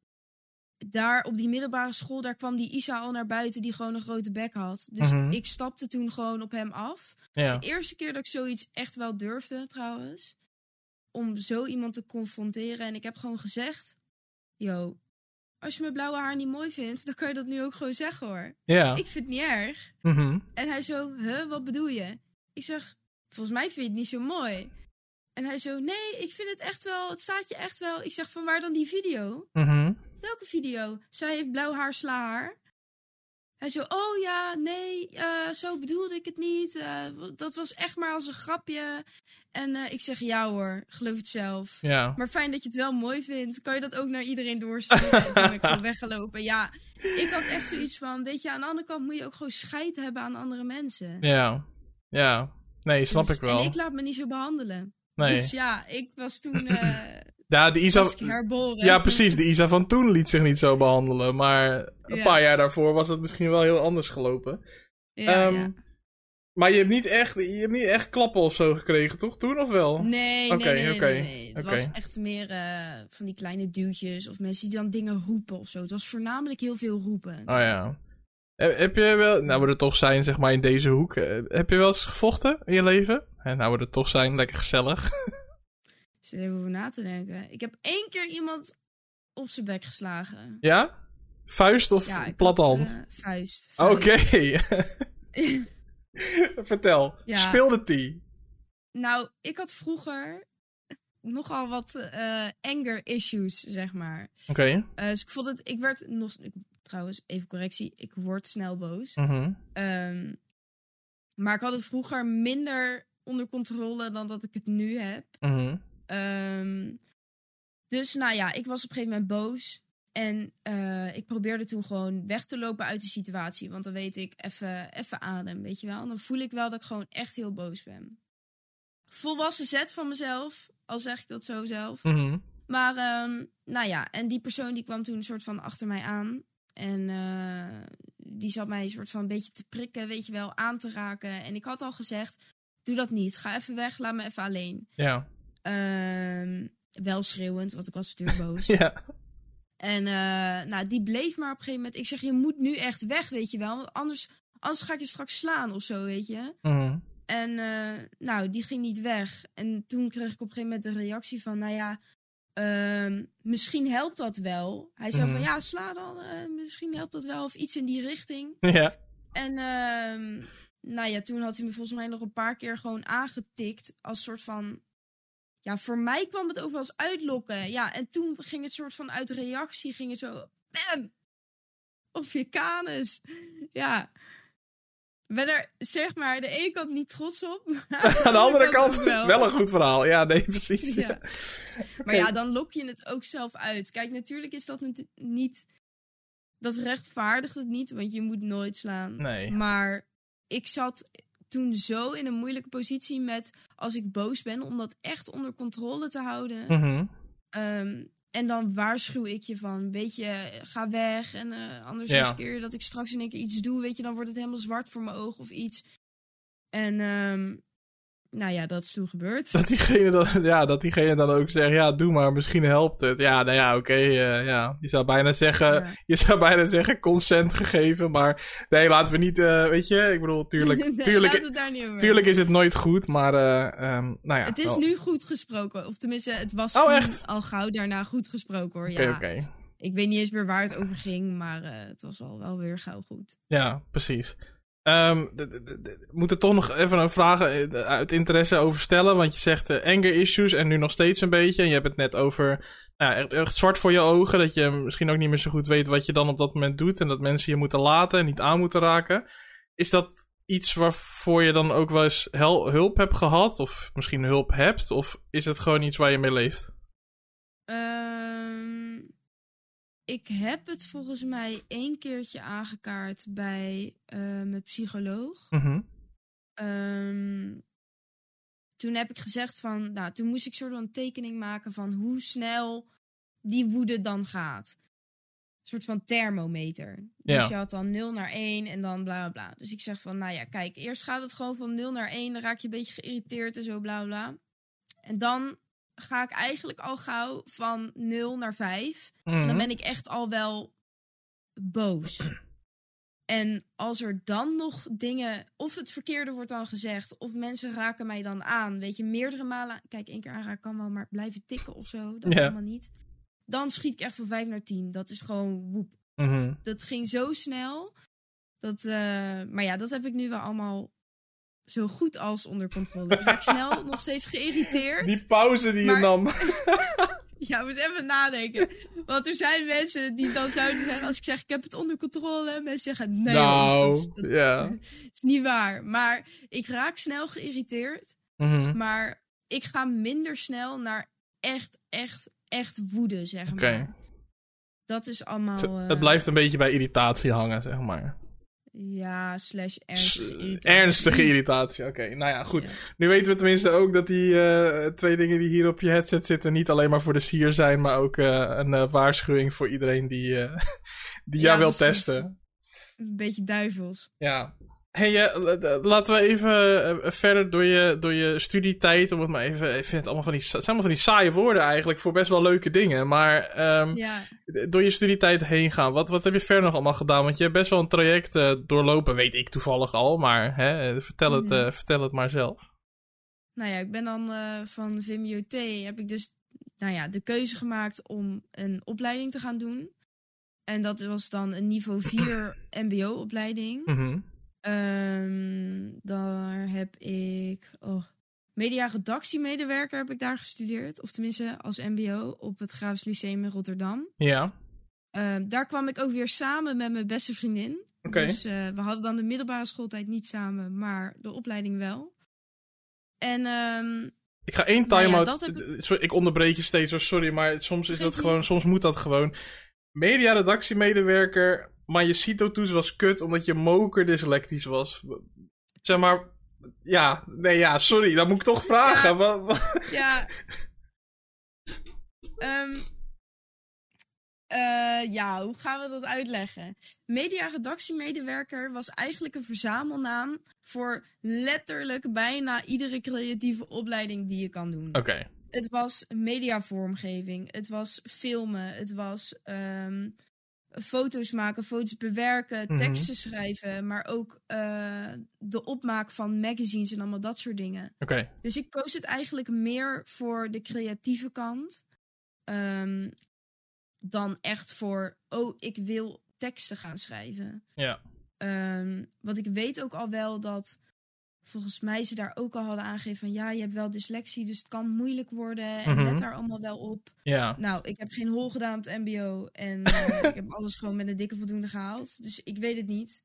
daar op die middelbare school, daar kwam die Isa al naar buiten die gewoon een grote bek had. Dus Mhm. ik stapte toen gewoon op hem af. Ja. De eerste keer dat ik zoiets echt wel durfde, trouwens. Om zo iemand te confronteren. En ik heb gewoon gezegd: Yo, als je mijn blauwe haar niet mooi vindt, dan kan je dat nu ook gewoon zeggen hoor. Ja. Ik vind het niet erg. Mhm. En hij zo: Huh, wat bedoel je? Ik zeg: Volgens mij vind je het niet zo mooi. En hij zo: Nee, ik vind het echt wel, het staat je echt wel. Ik zeg: Van waar dan die video? Mhm. Welke video? Zij heeft blauw haar, sla haar. Hij zo, oh ja, nee, eh, zo bedoelde ik het niet. Eh, dat was echt maar als een grapje. En eh, ik zeg, ja hoor, geloof het zelf. Ja. Maar fijn dat je het wel mooi vindt. Kan je dat ook naar iedereen doorsturen? en ben ik gewoon weggelopen. Ja, ik had echt zoiets van, weet je, aan de andere kant moet je ook gewoon scheid hebben aan andere mensen. Ja. Ja. Nee, snap Dus- ik wel. En ik laat me niet zo behandelen. Nee. Dus ja, ik was toen, eh Ja, de Isa... herboren. Ja, precies. De Isa van toen liet zich niet zo behandelen. Maar een Ja. paar jaar daarvoor was het misschien wel heel anders gelopen. Ja, Ehm, ja. Maar je hebt niet echt, je hebt niet echt klappen of zo gekregen, toch? Toen of wel? Nee, nee, nee, oké, nee, nee. Het was echt meer eh, van die kleine duwtjes of mensen die dan dingen roepen of zo. Het was voornamelijk heel veel roepen. Oh ja. Heb, je wel, nou we er toch zijn, zeg maar, in deze hoek. eh, Heb je wel eens gevochten in je leven? En nou we er toch zijn, lekker gezellig. Ik zit even over na te denken. Ik heb één keer iemand op zijn bek geslagen. ja? Vuist of Ja, platte hand? eh, vuist. Oké. Vertel. Ja. Speelde die? nou, ik had vroeger nogal wat eh, anger issues, zeg maar. Oké. Eh, dus ik vond het, ik werd nog, ik, trouwens, even correctie, ik word snel boos. Mhm. Ehm, maar ik had het vroeger minder onder controle dan dat ik het nu heb. Mhm. Ehm, dus nou ja, ik was op een gegeven moment boos. En eh, ik probeerde toen gewoon weg te lopen uit de situatie. Want dan weet ik even even adem, weet je wel. En dan voel ik wel dat ik gewoon echt heel boos ben. Volwassen zet van mezelf, al zeg ik dat zo zelf. Mhm. Maar, ehm, nou ja, en die persoon die kwam toen een soort van achter mij aan. En eh, die zat mij een soort van een beetje te prikken, weet je wel, aan te raken. En ik had al gezegd, doe dat niet. Ga even weg, laat me even alleen. Ja. Ehm, wel schreeuwend, want ik was natuurlijk boos. Ja. En eh, nou, die bleef maar op een gegeven moment. Ik zeg, je moet nu echt weg, weet je wel. Want anders, anders ga ik je straks slaan of zo, weet je. Mhm. En eh, nou, die ging niet weg. En toen kreeg ik op een gegeven moment de reactie van, nou ja, ehm, misschien helpt dat wel. Hij zei Mhm. van, ja, sla dan, eh, misschien helpt dat wel, of iets in die richting. Ja. En ehm, nou ja, toen had hij me volgens mij nog een paar keer gewoon aangetikt als soort van... Ja, voor mij kwam het ook wel eens uitlokken. Ja, en toen ging het soort van uit reactie, ging het zo... Bam! Op je kanus. Ja. Ben er, zeg maar, de ene kant niet trots op. Aan de andere kant wel. een goed verhaal. Ja, nee, precies. Ja. Maar ja, dan lok je het ook zelf uit. Kijk, natuurlijk is dat niet... Dat rechtvaardigt het niet, want je moet nooit slaan. Nee. Maar ik zat toen zo in een moeilijke positie met... Als ik boos ben, om dat echt onder controle te houden. Ehm, en dan waarschuw ik je van, weet je, ga weg. En eh, anders Ja. riskeer je dat ik straks in één keer iets doe. Weet je, dan wordt het helemaal zwart voor mijn ogen of iets. En ehm, nou ja, dat is toen gebeurd. Dat diegene dan, ja, dat diegene dan ook zegt, ja, doe maar, misschien helpt het. Ja, nou ja, oké, eh, ja. Je zou bijna zeggen, Ja. je zou bijna zeggen consent gegeven, maar nee, laten we niet, eh, weet je, ik bedoel, tuurlijk, Nee, tuurlijk, het daar niet over tuurlijk is het nooit goed, maar, eh, ehm, nou ja. Het is wel- nu goed gesproken. Of tenminste, het was Oh, echt? al gauw daarna goed gesproken hoor. Oké, ja. oké. Ik weet niet eens meer waar het over ging, maar het was al wel weer gauw goed. Ja, precies. D- we moeten toch nog even een vraag eh, uit interesse over stellen. Want je zegt eh, anger issues en nu nog steeds een beetje. En je hebt het net over nou, echt, echt zwart voor je ogen. Dat je misschien ook niet meer zo goed weet wat je dan op dat moment doet. En dat mensen je moeten laten en niet aan moeten raken. Is dat iets waarvoor je dan ook wel eens hulp hebt gehad? Of misschien hulp hebt? Of is het gewoon iets waar je mee leeft? Ehm, ik heb het volgens mij één keertje aangekaart bij uh, mijn psycholoog. Mhm. Ehm, toen heb ik gezegd van, nou, toen moest ik soort van een tekening maken van hoe snel die woede dan gaat. Een soort van thermometer. Ja. Dus je had dan 0 naar 1 en dan bla bla bla. Dus ik zeg van, nou ja, kijk, eerst gaat het gewoon van 0 naar 1. Dan raak je een beetje geïrriteerd en zo bla bla. En dan ga ik eigenlijk al gauw van 0 naar 5. En dan Mhm. ben ik echt al wel boos. En als er dan nog dingen, of het verkeerde wordt dan gezegd, of mensen raken mij dan aan, weet je, meerdere malen. Kijk, één keer aanraken kan wel, maar blijven tikken of zo, dat Ja. allemaal niet. Dan schiet ik echt van 5 naar 10. Dat is gewoon woep. Mhm. Dat ging zo snel. Dat, eh, maar ja, dat heb ik nu wel allemaal zo goed als onder controle. Ik raak snel nog steeds geïrriteerd. Die pauze die je nam. Ja, we moeten even nadenken. Want er zijn mensen die dan zouden zeggen, als ik zeg ik heb het onder controle, mensen zeggen nee, nou, dat, is, dat ja. is niet waar. Maar ik raak snel geïrriteerd, Mhm. maar ik ga minder snel naar echt, echt, echt woede, zeg maar. Dat is allemaal... eh, Het blijft een beetje bij irritatie hangen, zeg maar. Ja, slash ernstige irritatie. Ernstige irritatie, oké. Nou ja, goed. Ja. Nu weten we tenminste ook dat die eh, twee dingen die hier op je headset zitten... niet alleen maar voor de sier zijn, maar ook eh, een eh, waarschuwing voor iedereen die, die Ja, jou wil precies. testen. Een beetje duivels. Ja. Hey, eh, laten we even eh, verder door je, door je studietijd. Om het maar even. Ik vind het allemaal van die, het zijn allemaal van die saaie woorden eigenlijk. Voor best wel leuke dingen. Maar ehm, Ja, door je studietijd heen gaan. Wat, wat heb je verder nog allemaal gedaan? Want je hebt best wel een traject eh, doorlopen. Weet ik toevallig al. Maar hè, vertel, het, Mhm. vertel het maar zelf. nou ja, ik ben dan van Vimeo T. Heb ik dus nou ja, de keuze gemaakt om een opleiding te gaan doen. En dat was dan een niveau 4 MBO-opleiding. Mhm. Ehm, daar heb ik. Oh, media-redactiemedewerker heb ik daar gestudeerd. Of tenminste als MBO op het Graafs Lyceum in Rotterdam. Ja, Ehm, daar kwam ik ook weer samen met mijn beste vriendin. oké. Dus eh, we hadden dan de middelbare schooltijd niet samen, maar de opleiding wel. En ehm, Ik ga één Nou ja, time-out. heb eh, sorry, ik onderbreek je steeds, sorry, maar soms is dat gewoon, soms moet dat gewoon. Media-redactiemedewerker, maar je CITO-toets was kut omdat je moker dyslectisch was. Zeg maar, ja, nee, ja, sorry, dat moet ik toch vragen. Ja. Wat, wat- ja. Ehm, eh, ja, hoe gaan we dat uitleggen? Media-redactiemedewerker was eigenlijk een verzamelnaam voor letterlijk bijna iedere creatieve opleiding die je kan doen. Oké, Het was mediavormgeving, het was filmen, het was ehm, foto's maken, foto's bewerken, Mhm. teksten schrijven, maar ook eh, de opmaak van magazines en allemaal dat soort dingen. oké. Dus ik koos het eigenlijk meer voor de creatieve kant. ehm, dan echt voor, oh, ik wil teksten gaan schrijven. Ja. Ehm, want ik weet ook al wel dat volgens mij ze daar ook al hadden aangegeven van ja, je hebt wel dyslexie, dus het kan moeilijk worden. En Mhm. let daar allemaal wel op. Ja, Nou, ik heb geen hol gedaan op het MBO en eh, ik heb alles gewoon met een dikke voldoende gehaald. Dus ik weet het niet.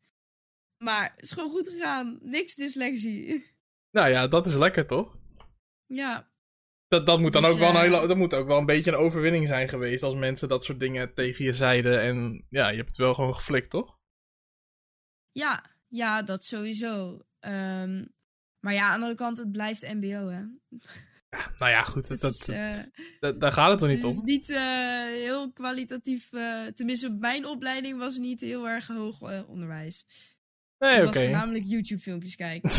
Maar het is gewoon goed gegaan. Niks dyslexie. nou ja, dat is lekker toch? ja. Dat, dat, moet dan Dus, ook wel een eh, hele, dat moet ook wel een beetje een overwinning zijn geweest als mensen dat soort dingen tegen je zeiden. En ja, je hebt het wel gewoon geflikt, toch? Ja, ja, dat sowieso. Ehm, maar ja, aan de andere kant, het blijft MBO, hè? Ja, nou ja, goed, dat, Het is, dat, eh, dat- daar gaat het toch het niet is om? niet eh, heel kwalitatief. eh, tenminste, mijn opleiding was niet heel erg hoog onderwijs. Nee, Ik oké. was voornamelijk YouTube-filmpjes kijken.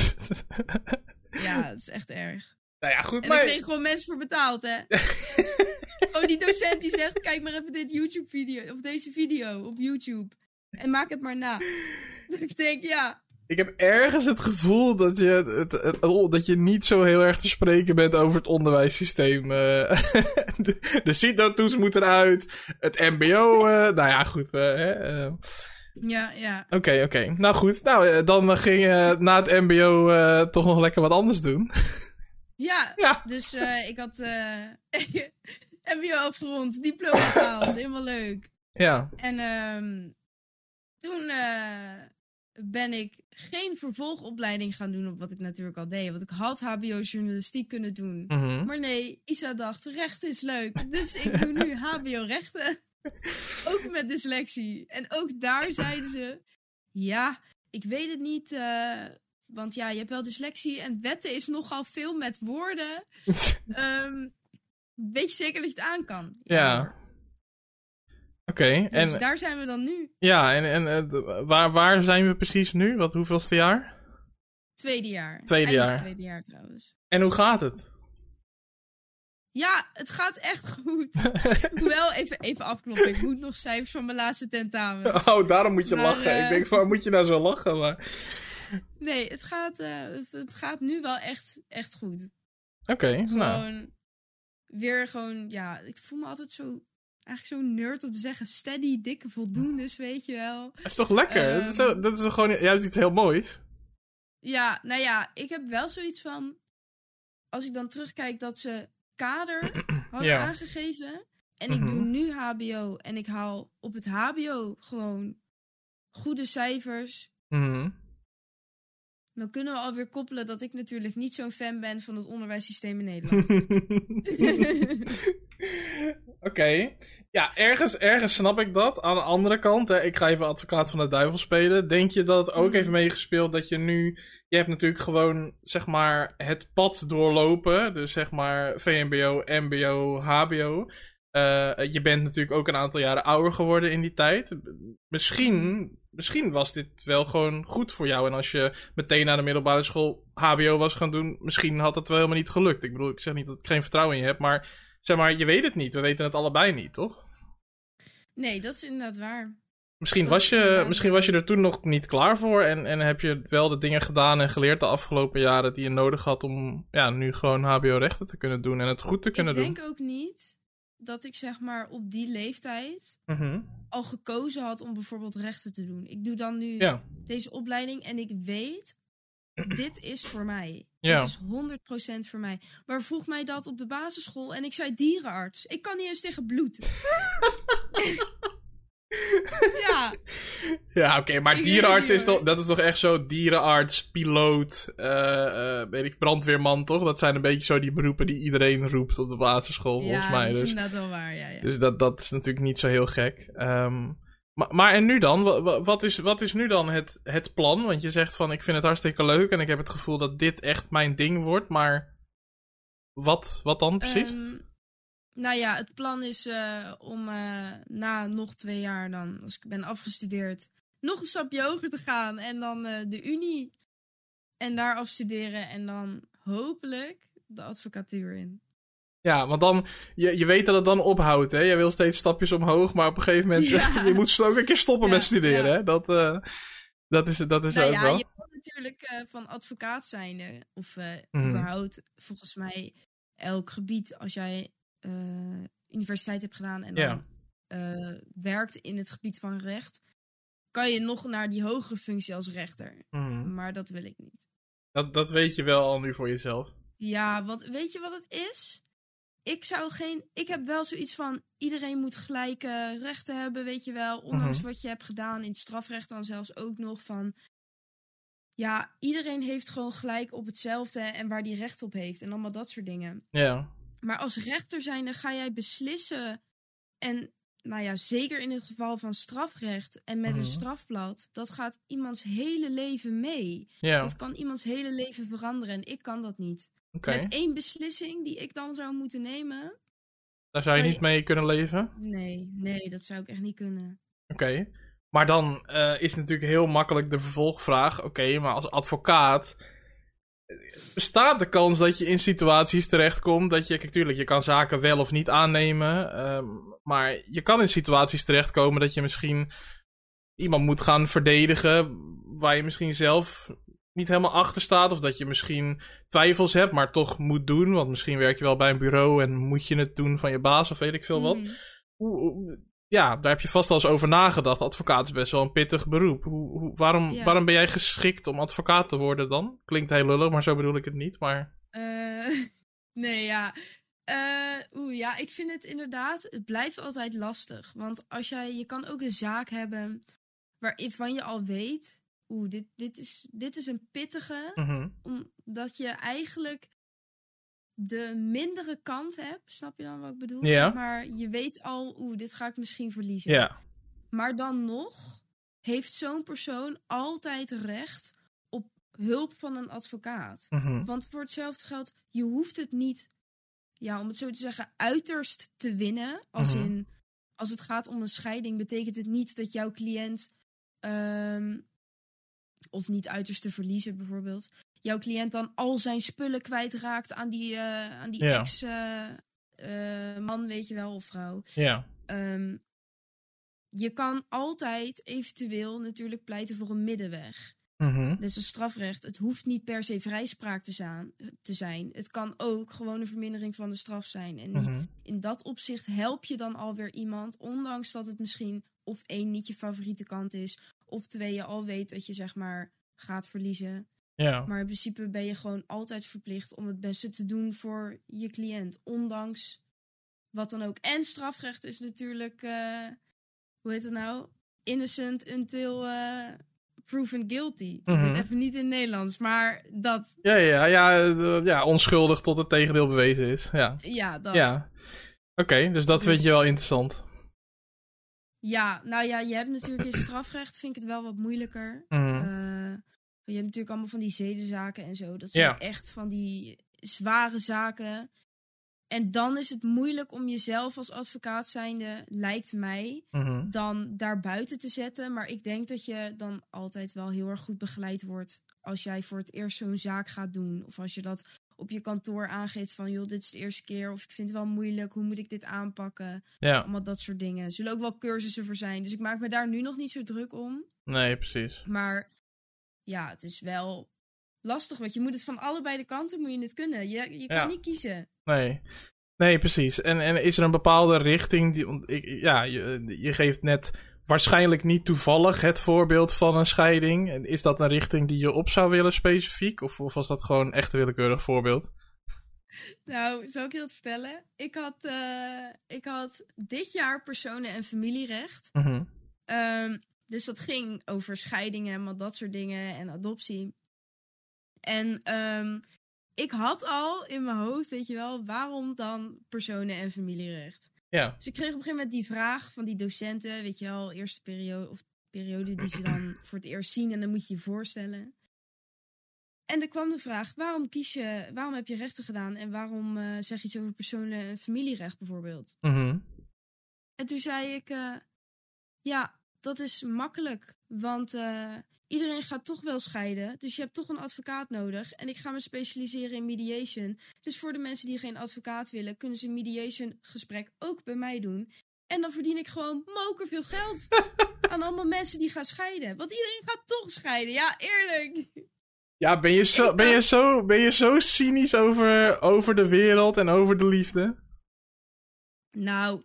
ja, het is echt erg. nou ja, goed, En maar... daar kreeg gewoon mensen voor betaald, hè? Gewoon die docent die zegt: kijk maar even dit YouTube-video, of deze video op YouTube. En maak het maar na. Dat ik denk, ja. Ik heb ergens het gevoel dat je, het, het- het- dat je niet zo heel erg te spreken bent over het onderwijssysteem. eh. de de CITO-toets moet eruit. Het MBO, eh, nou ja, goed. eh, hè. Ja, ja. Oké, oké. Nou goed, nou, dan ging je na het MBO toch nog lekker wat anders doen. Ja, ja. dus ik had MBO afgerond, diploma gehaald, helemaal leuk. Ja. En ehm, toen ben ik geen vervolgopleiding gaan doen op wat ik natuurlijk al deed. Want ik had HBO journalistiek kunnen doen. Mhm. Maar nee, Isa dacht, rechten is leuk. Dus ik doe nu HBO rechten. ook met dyslexie. En ook daar zeiden ze, ja, ik weet het niet. eh, want ja, je hebt wel dyslexie en wetten is nogal veel met woorden. Ehm, weet je zeker dat je het aan kan? Ja. Oké, Dus en, daar zijn we dan nu. ja, en, en eh, waar, waar zijn we precies nu? Wat, hoeveelste jaar? Tweede jaar. Tweede Eind jaar. tweede jaar trouwens. En hoe gaat het? Ja, het gaat echt goed. Hoewel, even, even afkloppen. Ik moet nog cijfers van mijn laatste tentamen. Oh, daarom moet je Maar, lachen. eh, Ik denk, waar moet je nou zo lachen? Maar... Nee, het gaat, eh, het, het gaat nu wel echt, echt goed. Oké, nou. Gewoon weer gewoon, ja, ik voel me altijd zo, eigenlijk zo nerd om te zeggen, steady, dikke voldoendes, weet je wel. Dat is toch lekker? Ehm. dat, is, zo- dat is gewoon juist iets heel moois. Ja, nou ja, ik heb wel zoiets van, als ik dan terugkijk dat ze kader hadden Ja. aangegeven. En ik Mhm. doe nu HBO en ik haal op het HBO gewoon goede cijfers. Mhm. Dan kunnen we alweer koppelen dat ik natuurlijk niet zo'n fan ben van het onderwijssysteem in Nederland. Oké. Ja, ergens, ergens snap ik dat. Aan de andere kant, hè, ik ga even advocaat van de duivel spelen. Denk je dat het ook Mhm. heeft meegespeeld dat je nu... Je hebt natuurlijk gewoon, zeg maar, het pad doorlopen. Dus zeg maar VMBO, MBO, HBO. Eh, je bent natuurlijk ook een aantal jaren ouder geworden in die tijd. Misschien, misschien was dit wel gewoon goed voor jou. En als je meteen naar de middelbare school HBO was gaan doen, misschien had het wel helemaal niet gelukt. Ik bedoel, ik zeg niet dat ik geen vertrouwen in je heb, maar zeg maar, je weet het niet. We weten het allebei niet, toch? nee, dat is inderdaad waar. Misschien Dat was, je, misschien was je er toen nog niet klaar voor en, en heb je wel de dingen gedaan en geleerd de afgelopen jaren die je nodig had om ja, nu gewoon HBO-rechten te kunnen doen en het goed te kunnen ik denk ook niet dat ik zeg maar op die leeftijd doen. Mhm. al gekozen had om bijvoorbeeld rechten te doen. Ik doe dan nu Ja, deze opleiding en ik weet, dit is voor mij. Ja. Dit is 100% voor mij. Maar vroeg mij dat op de basisschool en ik zei dierenarts. Ik kan niet eens tegen bloed. ja, ja oké, maar Ik dierenarts is toch, dat is toch echt zo dierenarts, piloot, eh, eh, weet ik, brandweerman, toch? Dat zijn een beetje zo die beroepen die iedereen roept op de basisschool, volgens ja mij. dat is Dus inderdaad wel waar. Ja, ja. Dus dat, dat is natuurlijk niet zo heel gek. Ehm, maar, en nu dan? Wa- wa- Wat is, wat is nu dan het, het plan? Want je zegt van ik vind het hartstikke leuk en ik heb het gevoel dat dit echt mijn ding wordt. Maar wat, wat dan precies? Ehm, nou ja, het plan is eh, om eh, na nog twee jaar dan, als ik ben afgestudeerd, nog een stapje hoger te gaan en dan eh, de Unie en daar afstuderen en dan hopelijk de advocatuur in. Ja, want dan, je, je weet dat het dan ophoudt, hè? Je wil steeds stapjes omhoog, maar op een gegeven moment, Ja. je moet ook een keer stoppen Ja, met studeren, ja. hè? Dat, eh, dat is, dat is nou ook ja, wel. je kan natuurlijk eh, van advocaat zijn, of Mhm. überhaupt volgens mij elk gebied, als jij universiteit hebt gedaan en dan werkt in het gebied van recht, kan je nog naar die hogere functie als rechter. Mhm. Maar dat wil ik niet. dat, dat weet je wel al nu voor jezelf. Ja, want weet je wat het is? Ik zou geen. Ik heb wel zoiets van. Iedereen moet gelijke rechten hebben, weet je wel. Ondanks Mhm. wat je hebt gedaan in het strafrecht, dan zelfs ook nog van. Ja, iedereen heeft gewoon gelijk op hetzelfde en waar die recht op heeft. En allemaal dat soort dingen. Ja. Maar als rechter zijnde ga jij beslissen. En nou ja, zeker in het geval van strafrecht en met Mhm. een strafblad. Dat gaat iemands hele leven mee. Ja, Dat kan iemands hele leven veranderen en ik kan dat niet. Met één beslissing die ik dan zou moeten nemen? Daar zou je niet mee kunnen leven. Nee, nee, dat zou ik echt niet kunnen. Oké. Maar dan eh, is natuurlijk heel makkelijk de vervolgvraag. Oké, maar als advocaat. eh, Bestaat de kans dat je in situaties terechtkomt dat je. Kijk, tuurlijk, je kan zaken wel of niet aannemen. ehm, maar je kan in situaties terechtkomen dat je misschien iemand moet gaan verdedigen. waar je misschien zelf niet helemaal achter staat. Of dat je misschien twijfels hebt, maar toch moet doen. Want misschien werk je wel bij een bureau en moet je het doen van je baas of weet ik veel wat. Mhm. Hoe- hoe- ja, daar heb je vast al eens over nagedacht. Advocaat is best wel een pittig beroep. Hoe, waarom, Ja. waarom ben jij geschikt om advocaat te worden dan? Klinkt heel lullig, maar zo bedoel ik het niet. Maar Eh, nee, ja. Eh, Oeh, ja, ik vind het inderdaad, het blijft altijd lastig. Want als jij, je kan ook een zaak hebben waarvan je al weet oeh, dit, dit, is, dit is een pittige. Mhm. Omdat je eigenlijk de mindere kant hebt. Snap je dan wat ik bedoel? Ja. Maar je weet al, oeh, dit ga ik misschien verliezen. Ja. Maar dan nog heeft zo'n persoon altijd recht op hulp van een advocaat. Mhm. Want voor hetzelfde geld, je hoeft het niet, ja, om het zo te zeggen, uiterst te winnen. Als Mhm. in, als het gaat om een scheiding, betekent het niet dat jouw cliënt, ehm, of niet uiterst te verliezen bijvoorbeeld, jouw cliënt dan al zijn spullen kwijtraakt aan die, eh, aan die Ja. ex-man, weet je wel, of vrouw. Ja. Ehm, je kan altijd eventueel natuurlijk pleiten voor een middenweg. Mhm. Dus een strafrecht, het hoeft niet per se vrijspraak te, zaan- te zijn. Het kan ook gewoon een vermindering van de straf zijn. En Mhm. in dat opzicht help je dan alweer iemand, ondanks dat het misschien of één niet je favoriete kant is, of twee je al weet dat je zeg maar gaat verliezen. Ja. Maar in principe ben je gewoon altijd verplicht om het beste te doen voor je cliënt, ondanks wat dan ook. En strafrecht is natuurlijk, eh, hoe heet het nou? Innocent until eh, proven guilty. Ik Mhm. weet even niet in het Nederlands, maar dat, Ja, ja, ja, eh, ja, onschuldig tot het tegendeel bewezen is. Ja. ja, dat. Ja. Oké, dus dat Dus- vind je wel interessant. Ja, nou ja, je hebt natuurlijk in strafrecht, vind ik het wel wat moeilijker. Mhm. Eh, je hebt natuurlijk allemaal van die zedenzaken en zo. Dat zijn Ja. echt van die zware zaken. En dan is het moeilijk om jezelf als advocaat zijnde, lijkt mij, Mhm. dan daar buiten te zetten. Maar ik denk dat je dan altijd wel heel erg goed begeleid wordt als jij voor het eerst zo'n zaak gaat doen. Of als je dat op je kantoor aangeeft van, joh, dit is de eerste keer. Of ik vind het wel moeilijk, hoe moet ik dit aanpakken? Ja, Allemaal dat soort dingen. Er zullen ook wel cursussen voor zijn. Dus ik maak me daar nu nog niet zo druk om. nee, precies. Maar ja, het is wel lastig. Want je moet het van allebei de kanten moet je het kunnen. Je, je kan Ja. niet kiezen. Nee. Nee, precies. En, en is er een bepaalde richting die. Ik, ja, je, je geeft net waarschijnlijk niet toevallig het voorbeeld van een scheiding. En Is dat een richting die je op zou willen specifiek? Of, of was dat gewoon echt een willekeurig voorbeeld? Nou, zal ik je dat vertellen? Ik had, eh, ik had dit jaar personen- en familierecht. Mhm. Ehm, dus dat ging over scheidingen en dat soort dingen en adoptie. En ehm, ik had al in mijn hoofd, weet je wel, waarom dan personen- en familierecht? Ja. Dus ik kreeg op een gegeven moment die vraag van die docenten, weet je wel, eerste periode of periode die ze dan voor het eerst zien en dan moet je je voorstellen. En er kwam de vraag, waarom kies je, waarom heb je rechten gedaan en waarom eh, zeg je iets over personen- en familierecht bijvoorbeeld? Mhm. En toen zei ik, eh, ja, dat is makkelijk, want eh, iedereen gaat toch wel scheiden, dus je hebt toch een advocaat nodig. En ik ga me specialiseren in mediation. Dus voor de mensen die geen advocaat willen, kunnen ze een mediation gesprek ook bij mij doen. En dan verdien ik gewoon moker veel geld aan allemaal mensen die gaan scheiden. Want iedereen gaat toch scheiden, ja, eerlijk. Ja, ben je zo, ben je zo, ben je zo cynisch over, over de wereld en over de liefde? Nou,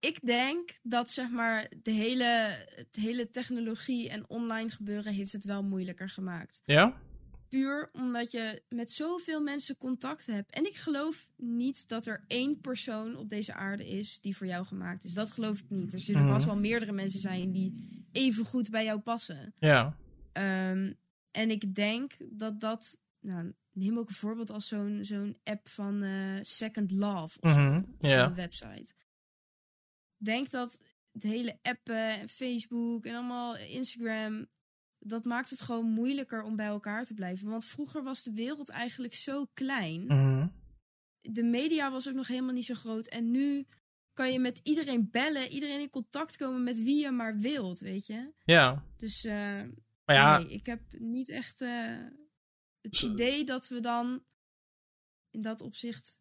ik denk dat zeg maar de hele, het hele technologie en online gebeuren heeft het wel moeilijker gemaakt. Ja? Puur omdat je met zoveel mensen contact hebt. En ik geloof niet dat er één persoon op deze aarde is die voor jou gemaakt is. Dat geloof ik niet. Er zullen Mhm. vast wel meerdere mensen zijn die even goed bij jou passen. Ja. Ehm, en ik denk dat dat. Nou, neem ook een voorbeeld als zo'n zo'n app van eh, Second Love of zo, Mhm, van ja. een website. Denk dat het hele appen, en Facebook en allemaal Instagram, dat maakt het gewoon moeilijker om bij elkaar te blijven. Want vroeger was de wereld eigenlijk zo klein. Mhm. De media was ook nog helemaal niet zo groot. En nu kan je met iedereen bellen, iedereen in contact komen met wie je maar wilt, weet je. Ja. Dus eh, Maar ja, Nee, ik heb niet echt eh, het idee dat we dan in dat opzicht,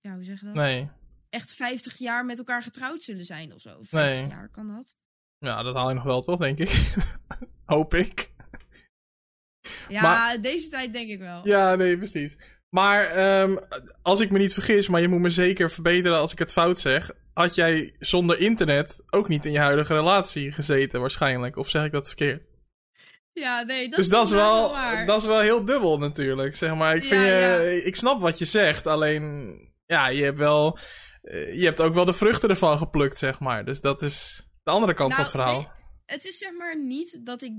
ja, hoe zeg je dat? nee. Echt 50 jaar met elkaar getrouwd zullen zijn of zo. 50 Nee. jaar kan dat. Ja, dat haal je nog wel, toch, denk ik? Hoop ik. Ja, Maar- deze tijd denk ik wel. Ja, nee, precies. Maar ehm, als ik me niet vergis, maar je moet me zeker verbeteren als ik het fout zeg. Had jij zonder internet ook niet in je huidige relatie gezeten, waarschijnlijk? Of zeg ik dat verkeerd? Ja, nee, dat dus is dat is, wel, waar. dat is wel heel dubbel natuurlijk. Zeg maar, ik, vind Ja, je, ja. ik snap wat je zegt, alleen ja, je hebt wel. Eh, je hebt ook wel de vruchten ervan geplukt, zeg maar. Dus dat is de andere kant Nou, van het verhaal. nee, het is zeg maar niet dat ik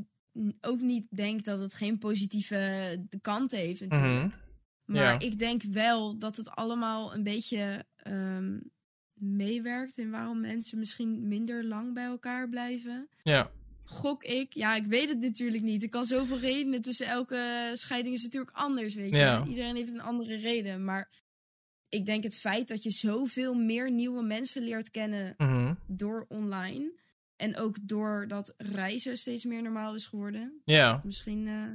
ook niet denk dat het geen positieve kant heeft natuurlijk. Mhm. Maar Ja. ik denk wel dat het allemaal een beetje ehm, meewerkt in waarom mensen misschien minder lang bij elkaar blijven. Ja. Gok ik. Ja, ik weet het natuurlijk niet. Er kan zoveel redenen tussen elke scheiding is natuurlijk anders, weet je. Ja. Iedereen heeft een andere reden. Maar ik denk het feit dat je zoveel meer nieuwe mensen leert kennen Mhm. door online. En ook doordat reizen steeds meer normaal is geworden. Ja. Misschien eh,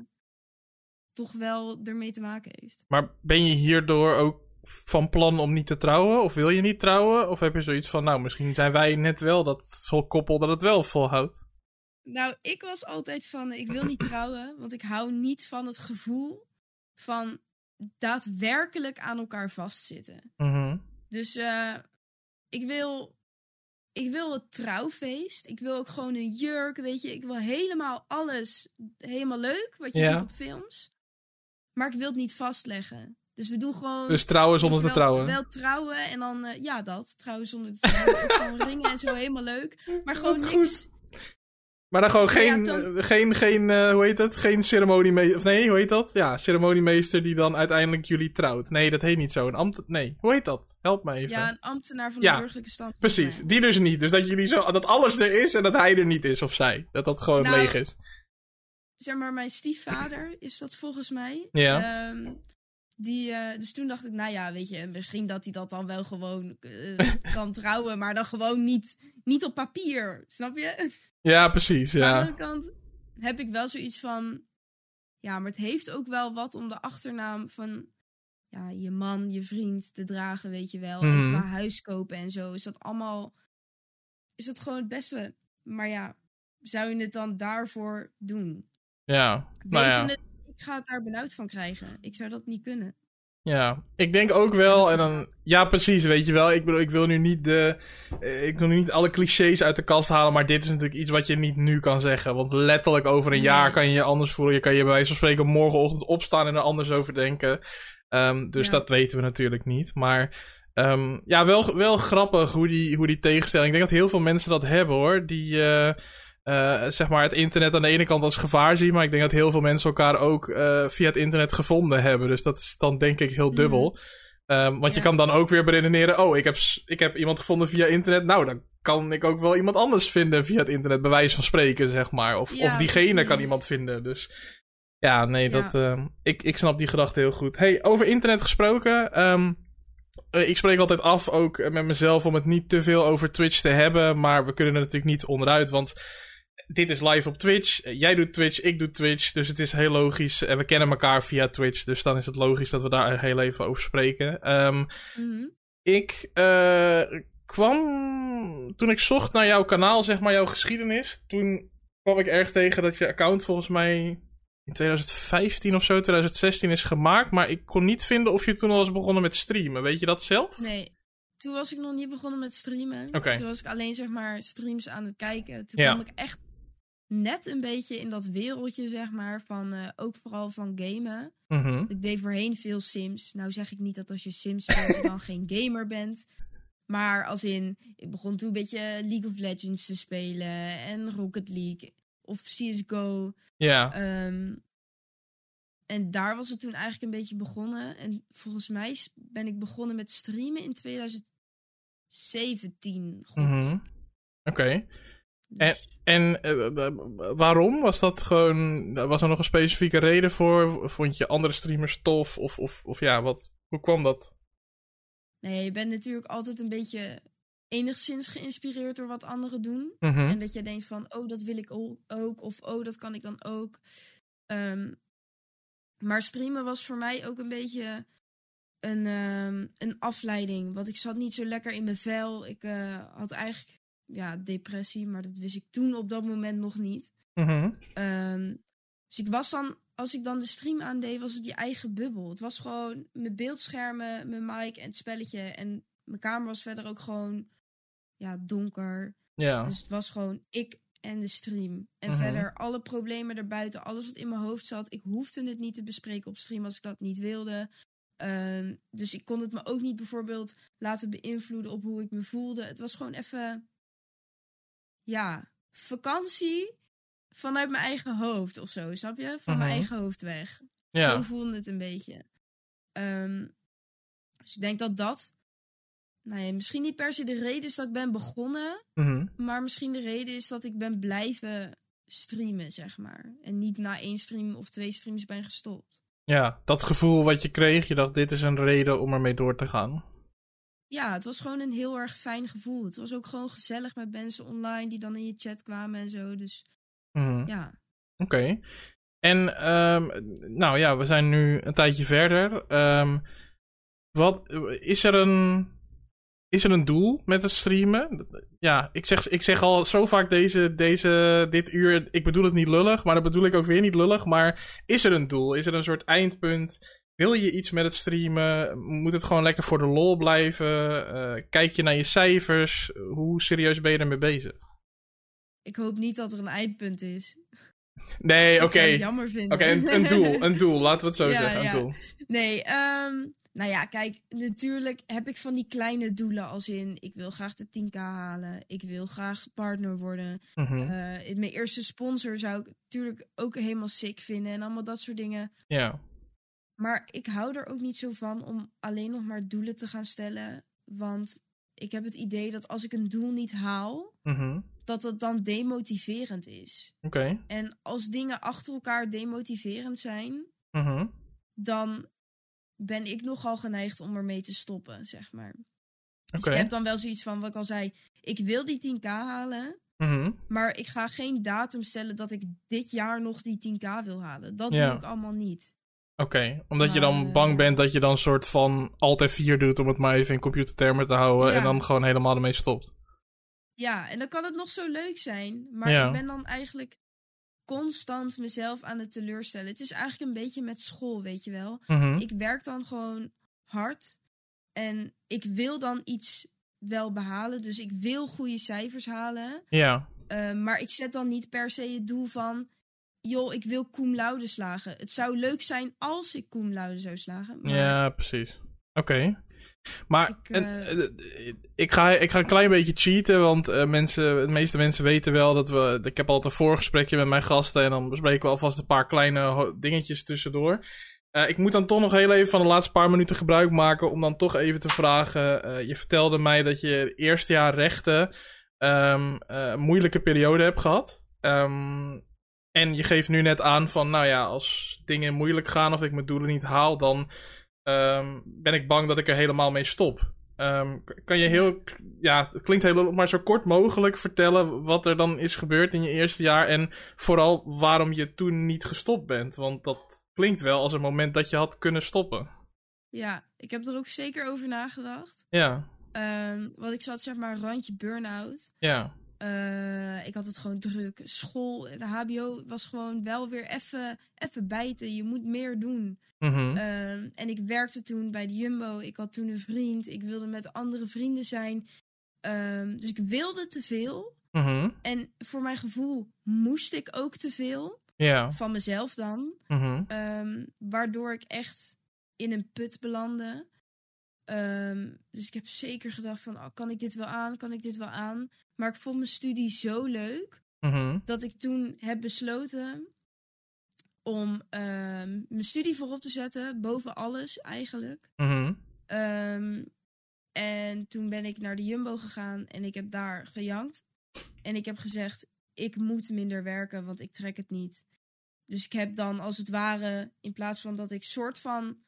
toch wel ermee te maken heeft. Maar ben je hierdoor ook van plan om niet te trouwen? Of wil je niet trouwen? Of heb je zoiets van, nou, misschien zijn wij net wel dat soort koppel dat het wel volhoudt? Nou, ik was altijd van, ik wil niet trouwen, want ik hou niet van het gevoel van daadwerkelijk aan elkaar vastzitten. Mhm. Dus eh, ik wil, ik wil het trouwfeest. Ik wil ook gewoon een jurk, weet je. Ik wil helemaal alles, helemaal leuk, wat je Ja. ziet op films. Maar ik wil het niet vastleggen. Dus we doen gewoon... Dus trouwen zonder te trouwen. Wel trouwen en dan, eh, ja, dat. Trouwen zonder te trouwen. Gewoon ringen en zo, helemaal leuk. Maar gewoon Wat niks. Maar dan gewoon Ja, geen, eh, geen, geen eh, hoe heet het? Geen ceremoniemeester. Of nee, hoe heet dat? Ja, ceremoniemeester die dan uiteindelijk jullie trouwt. Nee, dat heet niet zo. Een ambt... Nee, hoe heet dat? Help me even. Ja, een ambtenaar van Ja, de burgerlijke stand. Precies, die dus niet. Dus dat jullie zo, dat alles er is en dat hij er niet is, of zij. Dat dat gewoon Nou, leeg is. Zeg maar, mijn stiefvader is dat volgens mij. Ja. Ehm, die, eh, dus toen dacht ik, nou ja, weet je, misschien dat hij dat dan wel gewoon eh, kan trouwen, maar dan gewoon niet, niet op papier, snap je? Ja, precies, Aan de ja. andere kant heb ik wel zoiets van, ja, maar het heeft ook wel wat om de achternaam van ja, je man, je vriend te dragen, weet je wel. Mhm. En qua huis kopen en zo, is dat allemaal, is dat gewoon het beste. Maar ja, zou je het dan daarvoor doen? Ja, nou ja. Ik ga het daar benauwd van krijgen. Ik zou dat niet kunnen. Ja, ik denk ook wel, en dan, ja precies, weet je wel, ik bedoel, ik wil nu niet de, ik wil nu niet alle clichés uit de kast halen, maar dit is natuurlijk iets wat je niet nu kan zeggen, want letterlijk over een jaar kan je je anders voelen, je kan je bij wijze van spreken morgenochtend opstaan en er anders over denken, Ehm, dus Ja. dat weten we natuurlijk niet, maar ehm, ja, wel, wel grappig hoe die, hoe die tegenstelling, ik denk dat heel veel mensen dat hebben hoor, die, eh, eh, zeg maar het internet aan de ene kant als gevaar zien, maar ik denk dat heel veel mensen elkaar ook eh, via het internet gevonden hebben. Dus dat is dan denk ik heel dubbel. Ehm, want je kan dan ook weer beredeneren, oh, ik heb, ik heb iemand gevonden via internet. Nou, dan kan ik ook wel iemand anders vinden via het internet, bij wijze van spreken, zeg maar. Of, Ja, of diegene precies. kan iemand vinden. Dus ja, nee, Ja. dat, ehm, ik, ik snap die gedachte heel goed. Hey, over internet gesproken. ehm, eh, ik spreek altijd af, ook met mezelf, om het niet te veel over Twitch te hebben. Maar we kunnen er natuurlijk niet onderuit, want dit is live op Twitch. Eh, Jij doet Twitch, ik doe Twitch. Dus het is heel logisch. En we kennen elkaar via Twitch. Dus dan is het logisch dat we daar heel even over spreken. Ehm, Mhm. ik eh, kwam. Toen ik zocht naar jouw kanaal, zeg maar, jouw geschiedenis. Toen kwam ik erg tegen dat je account volgens mij in 2015 of zo, 2016 is gemaakt. Maar ik kon niet vinden of je toen al was begonnen met streamen. Weet je dat zelf? Nee, toen was ik nog niet begonnen met streamen. Toen was ik alleen zeg maar streams aan het kijken. Toen Ja. kwam ik echt net een beetje in dat wereldje zeg maar van eh, ook vooral van gamen. Mhm. Ik deed voorheen veel Sims. Nou zeg ik niet dat als je Sims speelt je dan geen gamer bent. Maar als in, ik begon toen een beetje League of Legends te spelen en Rocket League of CSGO. Ja. Ehm, en daar was het toen eigenlijk een beetje begonnen. En volgens mij ben ik begonnen met streamen in 2017. gok ik. Mhm. Oké. En eh, w- w- waarom? Was dat gewoon. Was er nog een specifieke reden voor? Vond je andere streamers tof? Of, of, of ja, wat, hoe kwam dat? Nee, je bent natuurlijk altijd een beetje enigszins geïnspireerd door wat anderen doen. Mhm. En dat je denkt van, oh, dat wil ik ook. Of oh, dat kan ik dan ook. Ehm, maar streamen was voor mij ook een beetje een, ehm, een afleiding. Want ik zat niet zo lekker in mijn vel. Ik eh, had eigenlijk ja, depressie, maar dat wist ik toen op dat moment nog niet. Mhm. Ehm, dus ik was dan, als ik dan de stream aandeed, was het die eigen bubbel. Het was gewoon mijn beeldschermen, mijn mic en het spelletje. En mijn kamer was verder ook gewoon ja, donker. Ja. Dus het was gewoon ik en de stream. En Mhm. verder alle problemen erbuiten, alles wat in mijn hoofd zat. Ik hoefde het niet te bespreken op stream als ik dat niet wilde. Ehm, dus ik kon het me ook niet bijvoorbeeld laten beïnvloeden op hoe ik me voelde. Het was gewoon even, ja, vakantie vanuit mijn eigen hoofd of zo, snap je? Van mijn Mhm. eigen hoofd weg. Ja. Zo voelde het een beetje. Ehm, dus ik denk dat dat, nou ja, misschien niet per se de reden is dat ik ben begonnen, Mhm. maar misschien de reden is dat ik ben blijven streamen, zeg maar. En niet na één stream of twee streams ben gestopt. Ja, dat gevoel wat je kreeg, je dacht, dit is een reden om ermee door te gaan. Ja, het was gewoon een heel erg fijn gevoel. Het was ook gewoon gezellig met mensen online die dan in je chat kwamen en zo. Dus Mhm. ja. Oké. En, ehm, nou ja, we zijn nu een tijdje verder. Ehm, wat, is er een, is er een doel met het streamen? Ja, ik zeg, ik zeg al zo vaak deze, deze, dit uur, ik bedoel het niet lullig, maar dat bedoel ik ook weer niet lullig. Maar is er een doel? Is er een soort eindpunt? Wil je iets met het streamen? Moet het gewoon lekker voor de lol blijven? Eh, kijk je naar je cijfers? Hoe serieus ben je ermee bezig? Ik hoop niet dat er een eindpunt is. Nee, oké. het jammer vinden. Oké, een, een doel, een doel, laten we het zo Ja, zeggen, een ja. doel. Nee, ehm, nou ja, kijk, natuurlijk heb ik van die kleine doelen als in... ik wil graag de 10k halen, ik wil graag partner worden. Mhm. Eh, mijn eerste sponsor zou ik natuurlijk ook helemaal sick vinden en allemaal dat soort dingen. Ja, Maar ik hou er ook niet zo van om alleen nog maar doelen te gaan stellen. Want ik heb het idee dat als ik een doel niet haal, mhm. dat dat dan demotiverend is. oké. En als dingen achter elkaar demotiverend zijn, Mhm. dan ben ik nogal geneigd om ermee te stoppen, zeg maar. Dus Oké. ik heb dan wel zoiets van, wat ik al zei, ik wil die 10k halen, Mhm. maar ik ga geen datum stellen dat ik dit jaar nog die 10k wil halen. Dat Ja. doe ik allemaal niet. Oké, omdat je dan eh, bang bent dat je dan soort van altijd vier doet om het maar even in computertermen te houden Ja. en dan gewoon helemaal ermee stopt. Ja, en dan kan het nog zo leuk zijn, maar Ja. ik ben dan eigenlijk constant mezelf aan het teleurstellen. Het is eigenlijk een beetje met school, weet je wel. Mhm. Ik werk dan gewoon hard en ik wil dan iets wel behalen, dus ik wil goede cijfers halen. Ja, Uh, maar ik zet dan niet per se het doel van... joh, ik wil cum laude slagen. Het zou leuk zijn als ik cum laude zou slagen. Maar ja, precies. Oké. Maar Ik, en, eh, eh, ik, ga, ik ga een klein beetje cheaten, want eh, mensen, de meeste mensen weten wel dat we... Ik heb altijd een voorgesprekje met mijn gasten en dan bespreken we alvast een paar kleine dingetjes tussendoor. Ik moet dan toch nog heel even van de laatste paar minuten gebruik maken om dan toch even te vragen. je vertelde mij dat je eerste jaar rechten een moeilijke periode hebt gehad. Ehm, en je geeft nu net aan van, nou ja, als dingen moeilijk gaan of ik mijn doelen niet haal, dan ehm, ben ik bang dat ik er helemaal mee stop. Ehm, kan je heel, ja, het klinkt heel, maar zo kort mogelijk vertellen wat er dan is gebeurd in je eerste jaar en vooral waarom je toen niet gestopt bent? Want dat klinkt wel als een moment dat je had kunnen stoppen. ja, ik heb er ook zeker over nagedacht. Ja, Ehm, want ik zat zeg maar een randje burn-out. ja, Eh, ik had het gewoon druk. School, de HBO was gewoon wel weer even even bijten. Je moet meer doen. mhm, Ehm, en ik werkte toen bij de Jumbo. Ik had toen een vriend. Ik wilde met andere vrienden zijn. Ehm, dus ik wilde te veel. mhm, En voor mijn gevoel moest ik ook te veel. Van mezelf dan. mhm, Ehm, waardoor ik echt in een put belandde. Dus ik heb zeker gedacht van, oh, kan ik dit wel aan? Kan ik dit wel aan? Maar ik vond mijn studie zo leuk mhm, dat ik toen heb besloten om ehm, mijn studie voorop te zetten, boven alles eigenlijk. mhm, Ehm, en toen ben ik naar de Jumbo gegaan en ik heb daar gejankt. En ik heb gezegd, ik moet minder werken, want ik trek het niet. Dus ik heb dan als het ware, in plaats van dat ik soort van...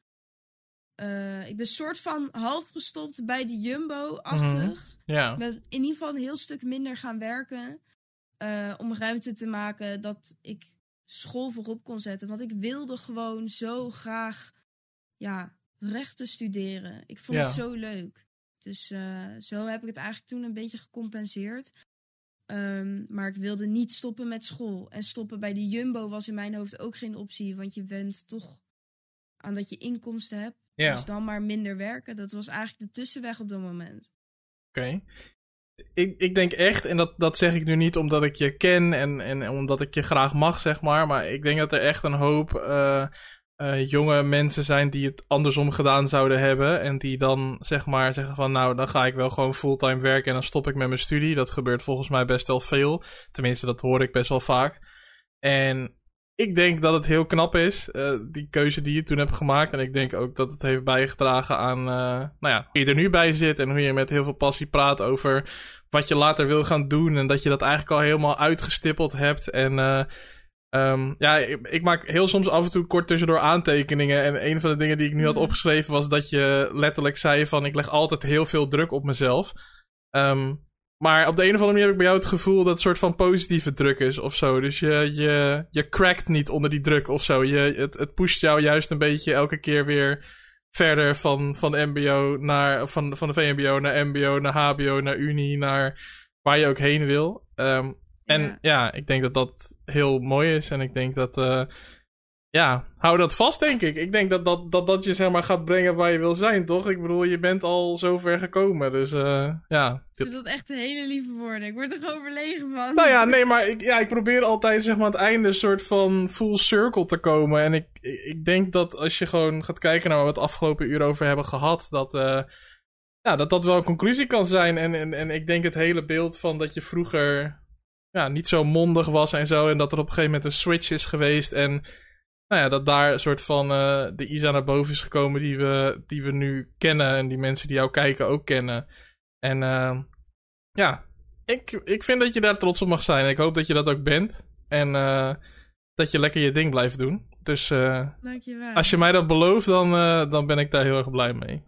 eh, ik ben soort van half gestopt bij de Jumbo-achtig. ja, Ik ben in ieder geval een heel stuk minder gaan werken. eh, om ruimte te maken dat ik school voorop kon zetten. Want ik wilde gewoon zo graag ja, rechten studeren. Ik vond het zo leuk. Dus eh, zo heb ik het eigenlijk toen een beetje gecompenseerd. Ehm, maar ik wilde niet stoppen met school. En stoppen bij de Jumbo was in mijn hoofd ook geen optie. Want je bent toch aan dat je inkomsten hebt. Ja. Dus dan maar minder werken. Dat was eigenlijk de tussenweg op dat moment. Oké. Ik, ik denk echt, en dat, dat zeg ik nu niet omdat ik je ken en, en omdat ik je graag mag, zeg maar. Maar ik denk dat er echt een hoop eh, eh, jonge mensen zijn die het andersom gedaan zouden hebben. En die dan zeg maar zeggen van nou, dan ga ik wel gewoon fulltime werken en dan stop ik met mijn studie. Dat gebeurt volgens mij best wel veel. Tenminste, dat hoor ik best wel vaak. En ik denk dat het heel knap is, uh, die keuze die je toen hebt gemaakt. En ik denk ook dat het heeft bijgedragen aan, uh, nou ja, hoe je er nu bij zit. En hoe je met heel veel passie praat over wat je later wil gaan doen. En dat je dat eigenlijk al helemaal uitgestippeld hebt. En uh, um, ja, ik, ik, maak heel soms af en toe kort tussendoor aantekeningen. En een van de dingen die ik nu had opgeschreven was dat je letterlijk zei van... ik leg altijd heel veel druk op mezelf. Um, maar op de een of andere manier heb ik bij jou het gevoel dat het een soort van positieve druk is of zo. Dus je, je, je crackt niet onder die druk of zo. Je, het, het pusht jou juist een beetje elke keer weer verder van, van MBO naar, van, van de VMBO naar MBO, naar HBO, naar Unie, naar waar je ook heen wil. Um, en ja. ja. ik denk dat dat heel mooi is. En ik denk dat, uh, ja, hou dat vast, denk ik. Ik denk dat dat, dat dat je zeg maar gaat brengen waar je wil zijn, toch? Ik bedoel, je bent al zo ver gekomen, dus uh, ja. Ik vind dat echt een hele lieve woorden. Ik word er gewoon verlegen van. Nou ja, nee, maar ik, ja, ik probeer altijd zeg maar aan het einde een soort van full circle te komen. En ik, ik denk dat als je gewoon gaat kijken naar waar we het afgelopen uur over hebben gehad, dat... Uh, ja, dat dat wel een conclusie kan zijn. En, en, en ik denk het hele beeld van dat je vroeger ja, niet zo mondig was en zo. En dat er op een gegeven moment een switch is geweest. En nou ja, dat daar een soort van uh, de Isa naar boven is gekomen die we, die we nu kennen. En die mensen die jou kijken ook kennen. En uh, ja, ik, ik vind dat je daar trots op mag zijn. Ik hoop dat je dat ook bent. En uh, dat je lekker je ding blijft doen. Dus Dankjewel. als je mij dat belooft, dan, dan ben ik daar heel erg blij mee.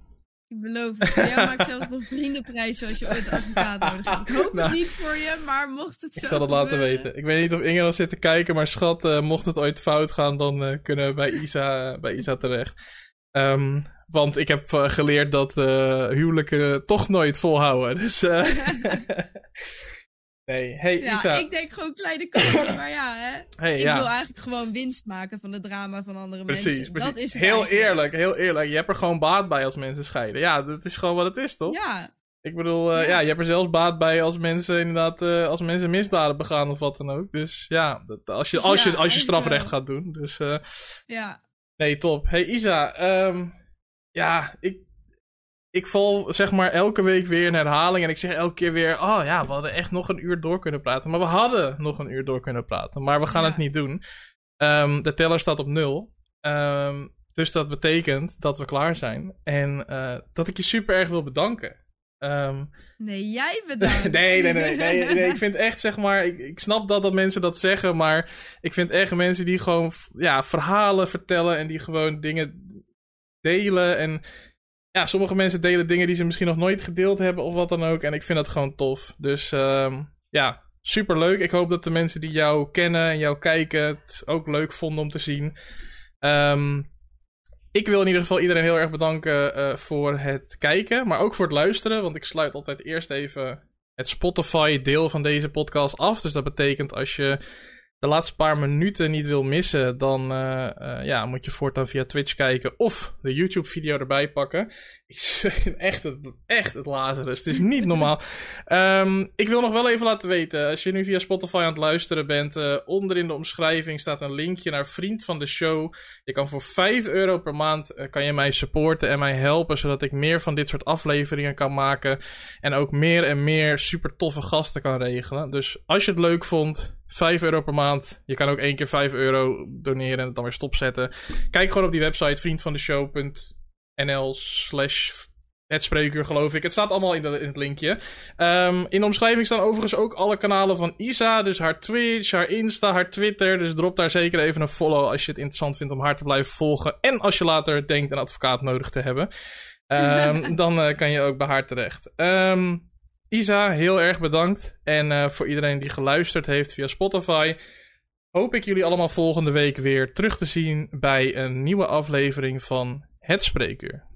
Ik beloof het. Jij maakt zelfs nog vriendenprijs zoals je ooit advocaat nodig hebt. Ik hoop nou, het niet voor je, maar mocht het zo Ik zal het laten weten. Ik weet niet of Inge al zit te kijken, maar schat, uh, mocht het ooit fout gaan, dan uh, kunnen we bij Isa, bij Isa terecht. Um, want ik heb uh, geleerd dat huwelijken toch nooit volhouden. Dus Nee, hey ja, Isa. ik denk gewoon kleine kansen, maar ja, hè. Hey, ik ja. wil eigenlijk gewoon winst maken van het drama van andere precies, mensen. Precies, Dat is Heel eigenlijk. eerlijk, heel eerlijk. Je hebt er gewoon baat bij als mensen scheiden. Ja, dat is gewoon wat het is, toch? Ja. Ik bedoel, uh, ja. Ja. je hebt er zelfs baat bij als mensen inderdaad, uh, als mensen misdaden begaan of wat dan ook. Dus ja, dat, als, je, als, je, als je strafrecht gaat doen. Dus uh, Ja. nee, top. Hey Isa, um, ja, ik, ik val zeg maar elke week weer in herhaling. En ik zeg elke keer weer: Oh ja, we hadden echt nog een uur door kunnen praten. Maar we hadden nog een uur door kunnen praten. Maar we gaan Ja. het niet doen. Um, de teller staat op nul. Um, dus dat betekent dat we klaar zijn. En uh, dat ik je super erg wil bedanken. Um, Nee, jij bedankt. nee, nee, nee, nee, nee. Ik vind echt, zeg maar, ik, ik snap dat dat mensen dat zeggen, maar ik vind echt mensen die gewoon, ja, verhalen vertellen en die gewoon dingen delen. En ja, sommige mensen delen dingen die ze misschien nog nooit gedeeld hebben of wat dan ook. En ik vind dat gewoon tof. Dus um, ja, super leuk. Ik hoop dat de mensen die jou kennen en jou kijken het ook leuk vonden om te zien. Um, ik wil in ieder geval iedereen heel erg bedanken uh, voor het kijken, maar ook voor het luisteren. Want ik sluit altijd eerst even het Spotify-deel van deze podcast af. Dus dat betekent als je de laatste paar minuten niet wil missen, dan uh, uh, ja, moet je voortaan via Twitch kijken of de YouTube-video erbij pakken. Ik echt het, echt het Lazarus. Het is niet normaal. um, ik wil nog wel even laten weten, als je nu via Spotify aan het luisteren bent, uh, onder in de omschrijving staat een linkje naar Vriend van de Show. Je kan voor 5 euro per maand kan je mij supporten en mij helpen, zodat ik meer van dit soort afleveringen kan maken. En ook meer en meer super toffe gasten kan regelen. Dus als je het leuk vond, 5 euro per maand. Je kan ook één keer 5 euro doneren en het dan weer stopzetten. Kijk gewoon op die website vriendvandeshow.nl slash het spreekuur geloof ik. Het staat allemaal in, de, in het linkje. Um, in de omschrijving staan overigens ook alle kanalen van Isa. Dus haar Twitch, haar Insta, haar Twitter. Dus drop daar zeker even een follow als je het interessant vindt om haar te blijven volgen. En als je later denkt een advocaat nodig te hebben. Um, dan uh, kan je ook bij haar terecht. Um, Isa, heel erg bedankt. En uh, voor iedereen die geluisterd heeft via Spotify, hoop ik jullie allemaal volgende week weer terug te zien bij een nieuwe aflevering van Het Spreekuur.